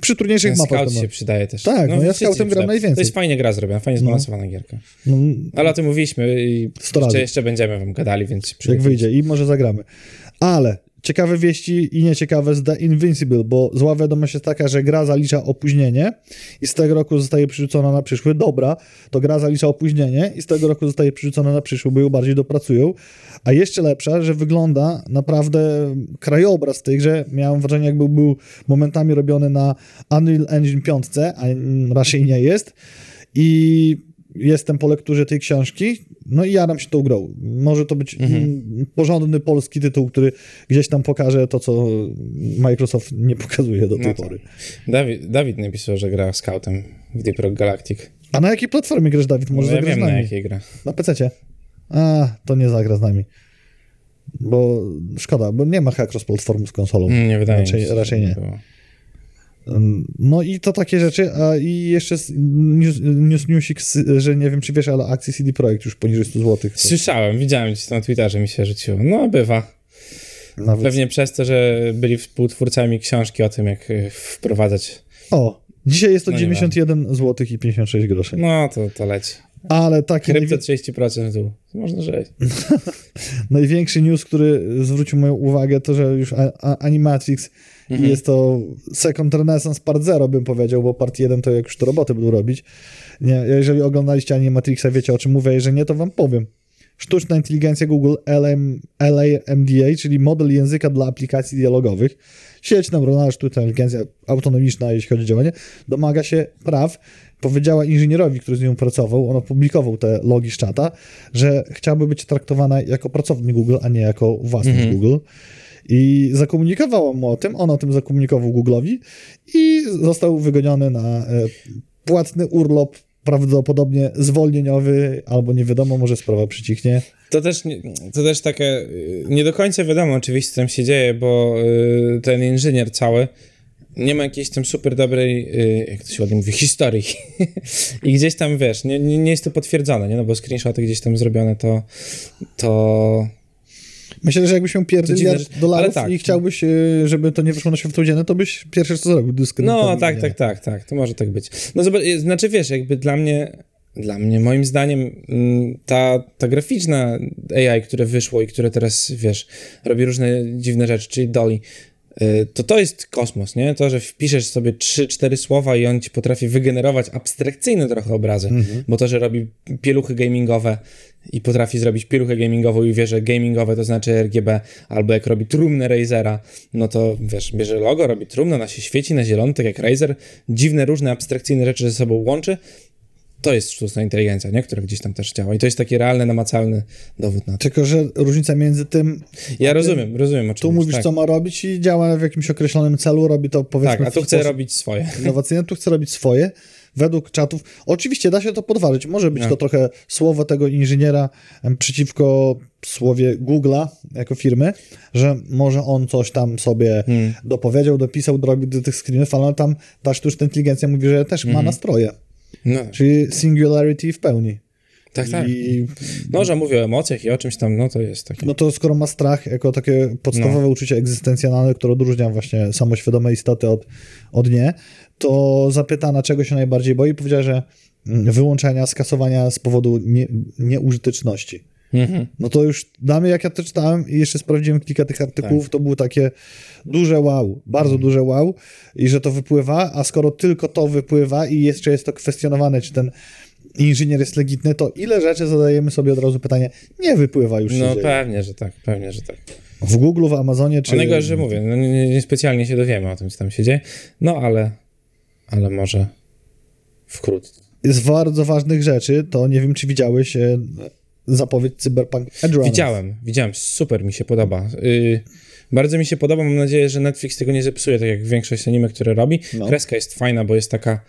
Przy, trudniejszych Ten mapach. scout się przydaje też. Tak, no ja wszyscy scoutem gram przydają. najwięcej. To jest fajnie gra zrobiona, fajnie zbalansowana gierka. no, Ale o tym mówiliśmy i jeszcze, jeszcze będziemy wam gadali, więc się jak wyjdzie i może zagramy. Ale ciekawe wieści i nieciekawe z The Invincible, bo zła wiadomość jest taka, że gra zalicza opóźnienie i z tego roku zostaje przerzucona na przyszły. Dobra, to gra zalicza opóźnienie i z tego roku zostaje przerzucona na przyszły, bo ją bardziej dopracują. A jeszcze lepsza, że wygląda naprawdę krajobraz tej grze. Miałem wrażenie, jakby był momentami robiony na Unreal Engine 5, a raczej nie jest. I jestem po lekturze tej książki, no i jaram się tą grą. Może to być mm, porządny polski tytuł, który gdzieś tam pokaże to, co Microsoft nie pokazuje do tej No pory. Dawid, Dawid napisał, że gra scoutem w Deep Rock Galactic. A na jakiej platformie grasz, Dawid? Może No ja wiem na jakiej gra. Na PC-cie? A, to nie zagra z nami. Bo szkoda, bo nie ma chyba cross-platformu z konsolą. Mm, Nie wydaje raczej, mi się. Raczej nie. było. No i to takie rzeczy, a i jeszcze news, news, newsik, że nie wiem, czy wiesz, ale akcje CD Projekt już poniżej 100 zł. Słyszałem, widziałem gdzieś na Twitterze mi się rzuciło. No bywa. Nawet... Pewnie przez to, że byli współtwórcami książki o tym, jak y, wprowadzać. O, dzisiaj jest to No nie 91 zł i 56 groszy. No to, to leci. Ale taki Krypto najwi- 30% w dół. Można żyć. *laughs* największy news, który zwrócił moją uwagę, to że już Animatrix Mhm. i jest to Second Renaissance Part 0, bym powiedział, bo Part 1 to jak już to roboty będą robić. Nie, jeżeli oglądaliście Animatrixa, wiecie o czym mówię, jeżeli nie, to wam powiem. Sztuczna inteligencja Google LM, LAMDA, czyli model języka dla aplikacji dialogowych, sieć neuronalna, sztuczna inteligencja autonomiczna, jeśli chodzi o działanie, domaga się praw. Powiedziała inżynierowi, który z nią pracował, on opublikował te logi z czata, że chciałaby być traktowana jako pracownik Google, a nie jako własność Google. I zakomunikowała mu o tym, on o tym zakomunikował Google'owi i został wygoniony na e, płatny urlop, prawdopodobnie zwolnieniowy, albo nie wiadomo, może sprawa przycichnie. To też, to też takie, y, nie do końca wiadomo oczywiście, co tam się dzieje, bo y, ten inżynier cały nie ma jakiejś tam super dobrej, y, jak to się ładnie mówi, historii. *laughs* I gdzieś tam, wiesz, nie, nie jest to potwierdzone, nie? No bo screenshoty gdzieś tam zrobione, to, to Myślę, że jakbyś miał pierdyliard dolarów tak. i chciałbyś, e, żeby to nie wyszło na światło dzienne, to byś pierwsze co zrobił, dysk. No, tak, tak, tak, tak, to może tak być. No zobacz, y, znaczy wiesz, jakby dla mnie, dla mnie, moim zdaniem, mm, ta, ta graficzna AI, które wyszło i które teraz, wiesz, robi różne dziwne rzeczy, czyli Dolly, y, to to jest kosmos, nie? To, że wpiszesz sobie 3-4 słowa i on ci potrafi wygenerować abstrakcyjne trochę obrazy, bo to, że robi pieluchy gamingowe i potrafi zrobić pieluchę gamingową i wie, że gamingowe to znaczy RGB, albo jak robi trumnę Razera, no to wiesz, bierze logo, robi trumnę, ona się świeci na zielono, tak jak Razer, dziwne, różne abstrakcyjne rzeczy ze sobą łączy, to jest sztuczna inteligencja, nie? Która gdzieś tam też działa. I to jest taki realny, namacalny dowód na to. Tylko, że różnica między tym, Ja rozumiem, rozumiem o czym tu mówisz, tak. co ma robić i działa w jakimś określonym celu, robi to powiedzmy Tak, a tu chce robić swoje. innowacyjne, tu chce robić swoje. Według czatów, oczywiście da się to podważyć. Może być to trochę słowo tego inżyniera przeciwko słowie Google'a jako firmy, że może on coś tam sobie Hmm. dopowiedział, dopisał, dorobił do tych screenów, ale tam ta sztuczna inteligencja mówi, że też Mhm. ma nastroje. No, Czyli singularity w pełni. Tak, tak. I No, że mówię o emocjach i o czymś tam, no to jest takie. no to skoro ma strach jako takie podstawowe No. uczucie egzystencjonalne, które odróżnia właśnie samoświadome istoty od, od nie, to zapytana, czego się najbardziej boi, powiedziała, że mm, wyłączenia, skasowania z powodu nie, nieużyteczności. Mhm. No to już mnie, jak ja to czytałem i jeszcze sprawdziłem kilka tych artykułów, to było takie duże wow, bardzo duże wow i że to wypływa, a skoro tylko to wypływa i jeszcze jest to kwestionowane, czy ten inżynier jest legitny, to ile rzeczy zadajemy sobie od razu pytanie, nie wypływa już No dzieje. pewnie, że tak, pewnie, że tak. W Google, w Amazonie, czy... A najgorsze, że mówię, no, nie, nie specjalnie się dowiemy o tym, co tam się dzieje, no ale, ale może wkrótce. Z bardzo ważnych rzeczy, to nie wiem, czy widziałeś e, zapowiedź Cyberpunk Edge Runners. Widziałem, widziałem, super mi się podoba. Y, bardzo mi się podoba, mam nadzieję, że Netflix tego nie zepsuje, tak jak większość anime, które robi. No. Kreska jest fajna, bo jest taka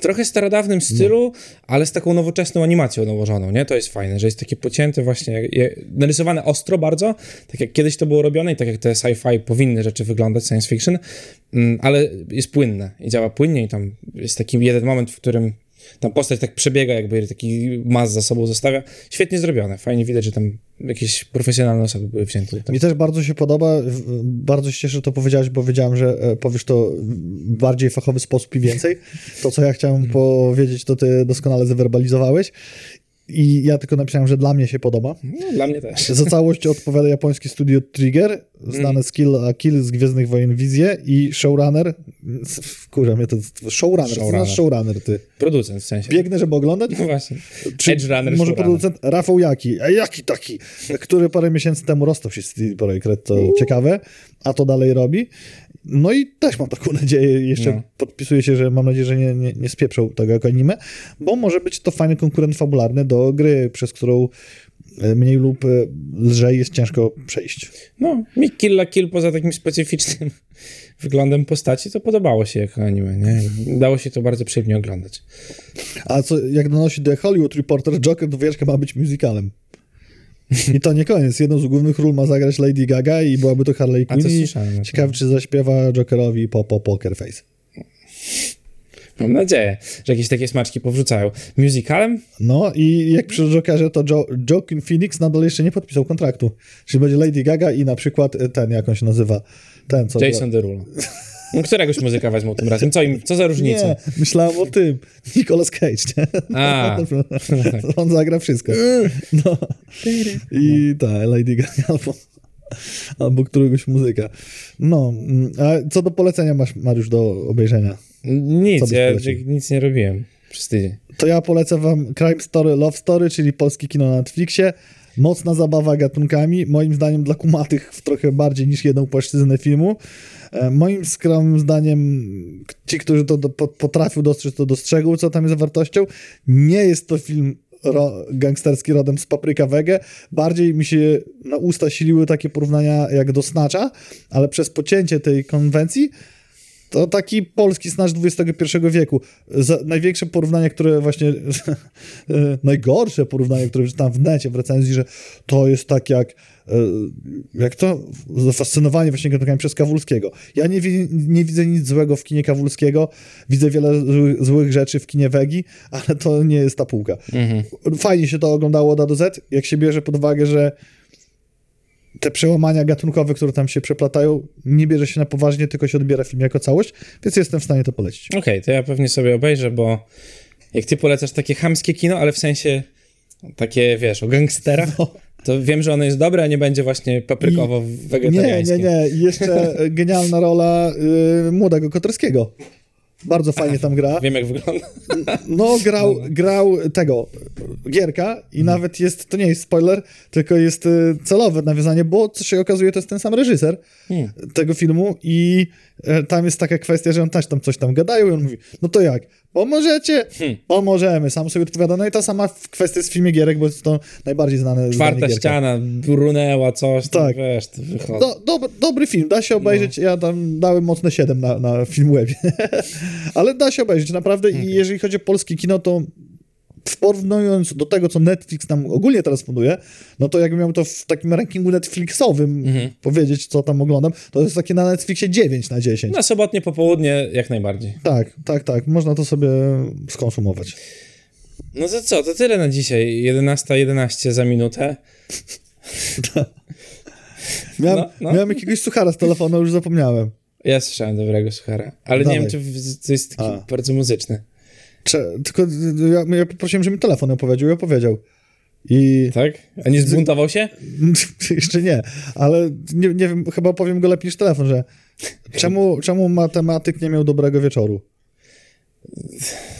trochę starodawnym stylu, ale z taką nowoczesną animacją nałożoną, nie? To jest fajne, że jest takie pocięte właśnie, narysowane ostro bardzo, tak jak kiedyś to było robione i tak jak te sci-fi powinny rzeczy wyglądać, science fiction, mm, ale jest płynne i działa płynnie i tam jest taki jeden moment, w którym tam postać tak przebiega, jakby taki mas za sobą zostawia. Świetnie zrobione, fajnie widać, że tam jakieś profesjonalne osoby były wzięte. Tak. Mi też bardzo się podoba, bardzo się cieszę, że to powiedziałeś, bo wiedziałem, że e, powiesz to w bardziej fachowy sposób i więcej. To, co ja chciałem powiedzieć, to ty doskonale zwerbalizowałeś. I ja tylko napisałem, że dla mnie się podoba. No, dla mnie też. Za całość *laughs* odpowiada japońskie studio Trigger, znane z Kill a Kill z Gwiezdnych Wojen Wizje i showrunner, kurwa mnie to, showrunner, Showrunner. znaczy showrunner, ty. Producent w sensie. Biegnę, żeby oglądać? No właśnie. Czy Edge Runner, może showrunner. producent Rafał Jaki, a jaki taki, który parę miesięcy temu rozstał się z CD Projekt to ciekawe, a to dalej robi. No i też mam taką *laughs* nadzieję, jeszcze No. podpisuję się, że mam nadzieję, że nie, nie, nie spieprzą tego jako anime, bo może być to fajny konkurent fabularny do gry, przez którą e, mniej lub e, lżej jest ciężko przejść. No, mi Kill la Kill poza takim specyficznym *laughs* wyglądem postaci, to podobało się jako anime, nie? Dało się to bardzo przyjemnie oglądać. A co, jak donosi The Hollywood Reporter, Joker dwójeczka ma być musicalem. I to nie koniec. Jedną z głównych ról ma zagrać Lady Gaga i byłaby to Harley Quinn. Ciekawe, czy zaśpiewa Jokerowi po, po Poker Face. Mam nadzieję, że jakieś takie smaczki powrzucają. Musicalem? No i jak przy Jokerze, to jo Joaquin Phoenix nadal jeszcze nie podpisał kontraktu. Czyli będzie Lady Gaga i na przykład ten, jak on się nazywa, ten, co... Jason Derulo. *laughs* No, któregoś muzyka wezmą tym razem. Co, im, co za różnica? Nie, myślałem o tym. Nicolas Cage, nie? A, *laughs* *laughs* On zagra wszystko. No. I tak, Lady Gaga *laughs* albo, albo któregoś muzyka. No, mm, a co do polecenia masz, Mariusz, do obejrzenia? Nic, ja nic nie robiłem przez tydzień. To ja polecę wam Crime Story, Love Story, czyli polskie kino na Netflixie. Mocna zabawa gatunkami, moim zdaniem dla kumatych w trochę bardziej niż jedną płaszczyznę filmu. E, Moim skromnym zdaniem ci, którzy to do, po- potrafią dostrzec, to dostrzegą, co tam jest wartością. Nie jest to film ro, gangsterski rodem z Papryka Wege. Bardziej mi się na usta siliły takie porównania jak do Snatcha, ale przez pocięcie tej konwencji to taki polski snacz XXI wieku. Za, największe porównanie, które właśnie, *laughs* e, najgorsze porównanie, które czytałem w necie, w recenzji, że to jest tak jak, e, jak to, zafascynowanie właśnie gatunkami przez Kawulskiego. Ja nie, nie widzę nic złego w kinie Kawulskiego, widzę wiele złych, złych rzeczy w kinie Wegi, ale to nie jest ta półka. Fajnie się to oglądało od A do Z, jak się bierze pod uwagę, że te przełamania gatunkowe, które tam się przeplatają, nie bierze się na poważnie, tylko się odbiera film jako całość, więc jestem w stanie to polecić. Okej, to ja pewnie sobie obejrzę, bo jak ty polecasz takie chamskie kino, ale w sensie takie, wiesz, o gangsterach, No. to wiem, że ono jest dobre, a nie będzie właśnie paprykowo Nie, nie, nie. Jeszcze *laughs* genialna rola y, młodego Koterskiego. Bardzo fajnie tam gra. Wiem, jak wygląda. No, grał, grał tego Gierka i nawet jest, to nie jest spoiler, tylko jest y, celowe nawiązanie, bo co się okazuje, to jest ten sam reżyser Hmm. tego filmu i e, tam jest taka kwestia, że on też tam coś tam gadają i on mówi, no to jak, pomożecie? Hmm. Pomożemy. Sam sobie odpowiada. No i ta sama kwestia z filmie Gierek, bo jest to najbardziej znane Czwarta ściana, brunęła coś, tam, Tak. wiesz, to wychodzi. Do, dob, dobry film, da się obejrzeć. Ja tam dałem mocne 7 na, na Filmwebie. *laughs* Ale da się obejrzeć, naprawdę. I jeżeli chodzi o polskie kino, to porównując do tego, co Netflix nam ogólnie teraz funduje, no to jakbym miał to w takim rankingu Netflixowym powiedzieć, co tam oglądam, to jest takie na Netflixie 9 na 10. Na sobotnie popołudnie jak najbardziej. Tak, tak, tak. Można to sobie skonsumować. No to co, to tyle na dzisiaj. 11.11 11 za minutę. *laughs* Miałem, No, no. miałem jakiegoś suchara z telefonu, już zapomniałem. Ja słyszałem dobrego suchara, ale nie wiem, czy to jest taki A. bardzo muzyczny. Cze, tylko y, ja, ja poprosiłem, żeby mi telefon opowiedział i opowiedział. I Tak? A nie zbuntował się? *laughs* jeszcze nie, ale nie, nie wiem, chyba opowiem go lepiej niż telefon, że czemu, czemu matematyk nie miał dobrego wieczoru?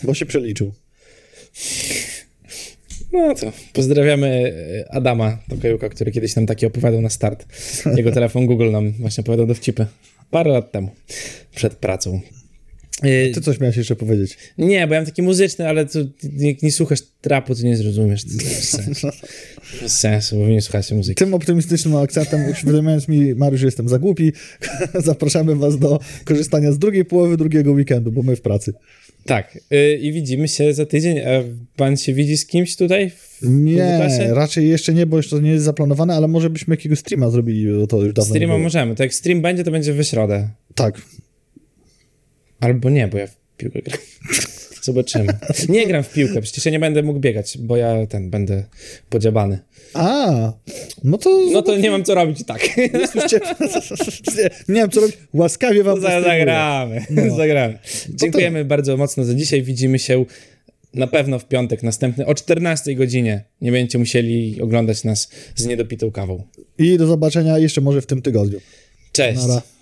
Bo się przeliczył. No to pozdrawiamy e, Adama Tokajuka, który kiedyś nam taki opowiadał na start. Jego telefon Google nam właśnie opowiadał dowcipy. Parę lat temu, przed pracą. E, Ty coś miałeś jeszcze powiedzieć. Nie, bo ja mam taki muzyczny, ale tu jak nie słuchasz trapu, to nie zrozumiesz. To bez *laughs* sensu. Bez sensu, bo wy nie słuchacie muzyki. Tym optymistycznym akcentem, uświadamiając mi, Mariusz, jestem za głupi, *laughs* zapraszamy was do korzystania z drugiej połowy drugiego weekendu, bo my w pracy. Tak, y, i widzimy się za tydzień. A pan się widzi z kimś tutaj? W Nie, raczej jeszcze nie, bo jeszcze to nie jest zaplanowane, ale może byśmy jakiegoś streama zrobili, bo to już dawno Streama możemy. To jak stream będzie, to będzie we środę. Tak. Albo nie, bo ja w piłkę gram. *laughs* Zobaczymy. Nie gram w piłkę, przecież ja nie będę mógł biegać, bo ja ten będę podziabany. A, no to... No to nie mam co robić tak. *laughs* Słyszcie, *laughs* nie, nie wiem co robić, łaskawie wam Za, postępuję. zagramy. No. zagramy. Dziękujemy bardzo mocno za dzisiaj. Widzimy się na pewno w piątek następny o 14 godzinie. Nie będziecie musieli oglądać nas z niedopitą kawą. I do zobaczenia jeszcze może w tym tygodniu. Cześć. Nara.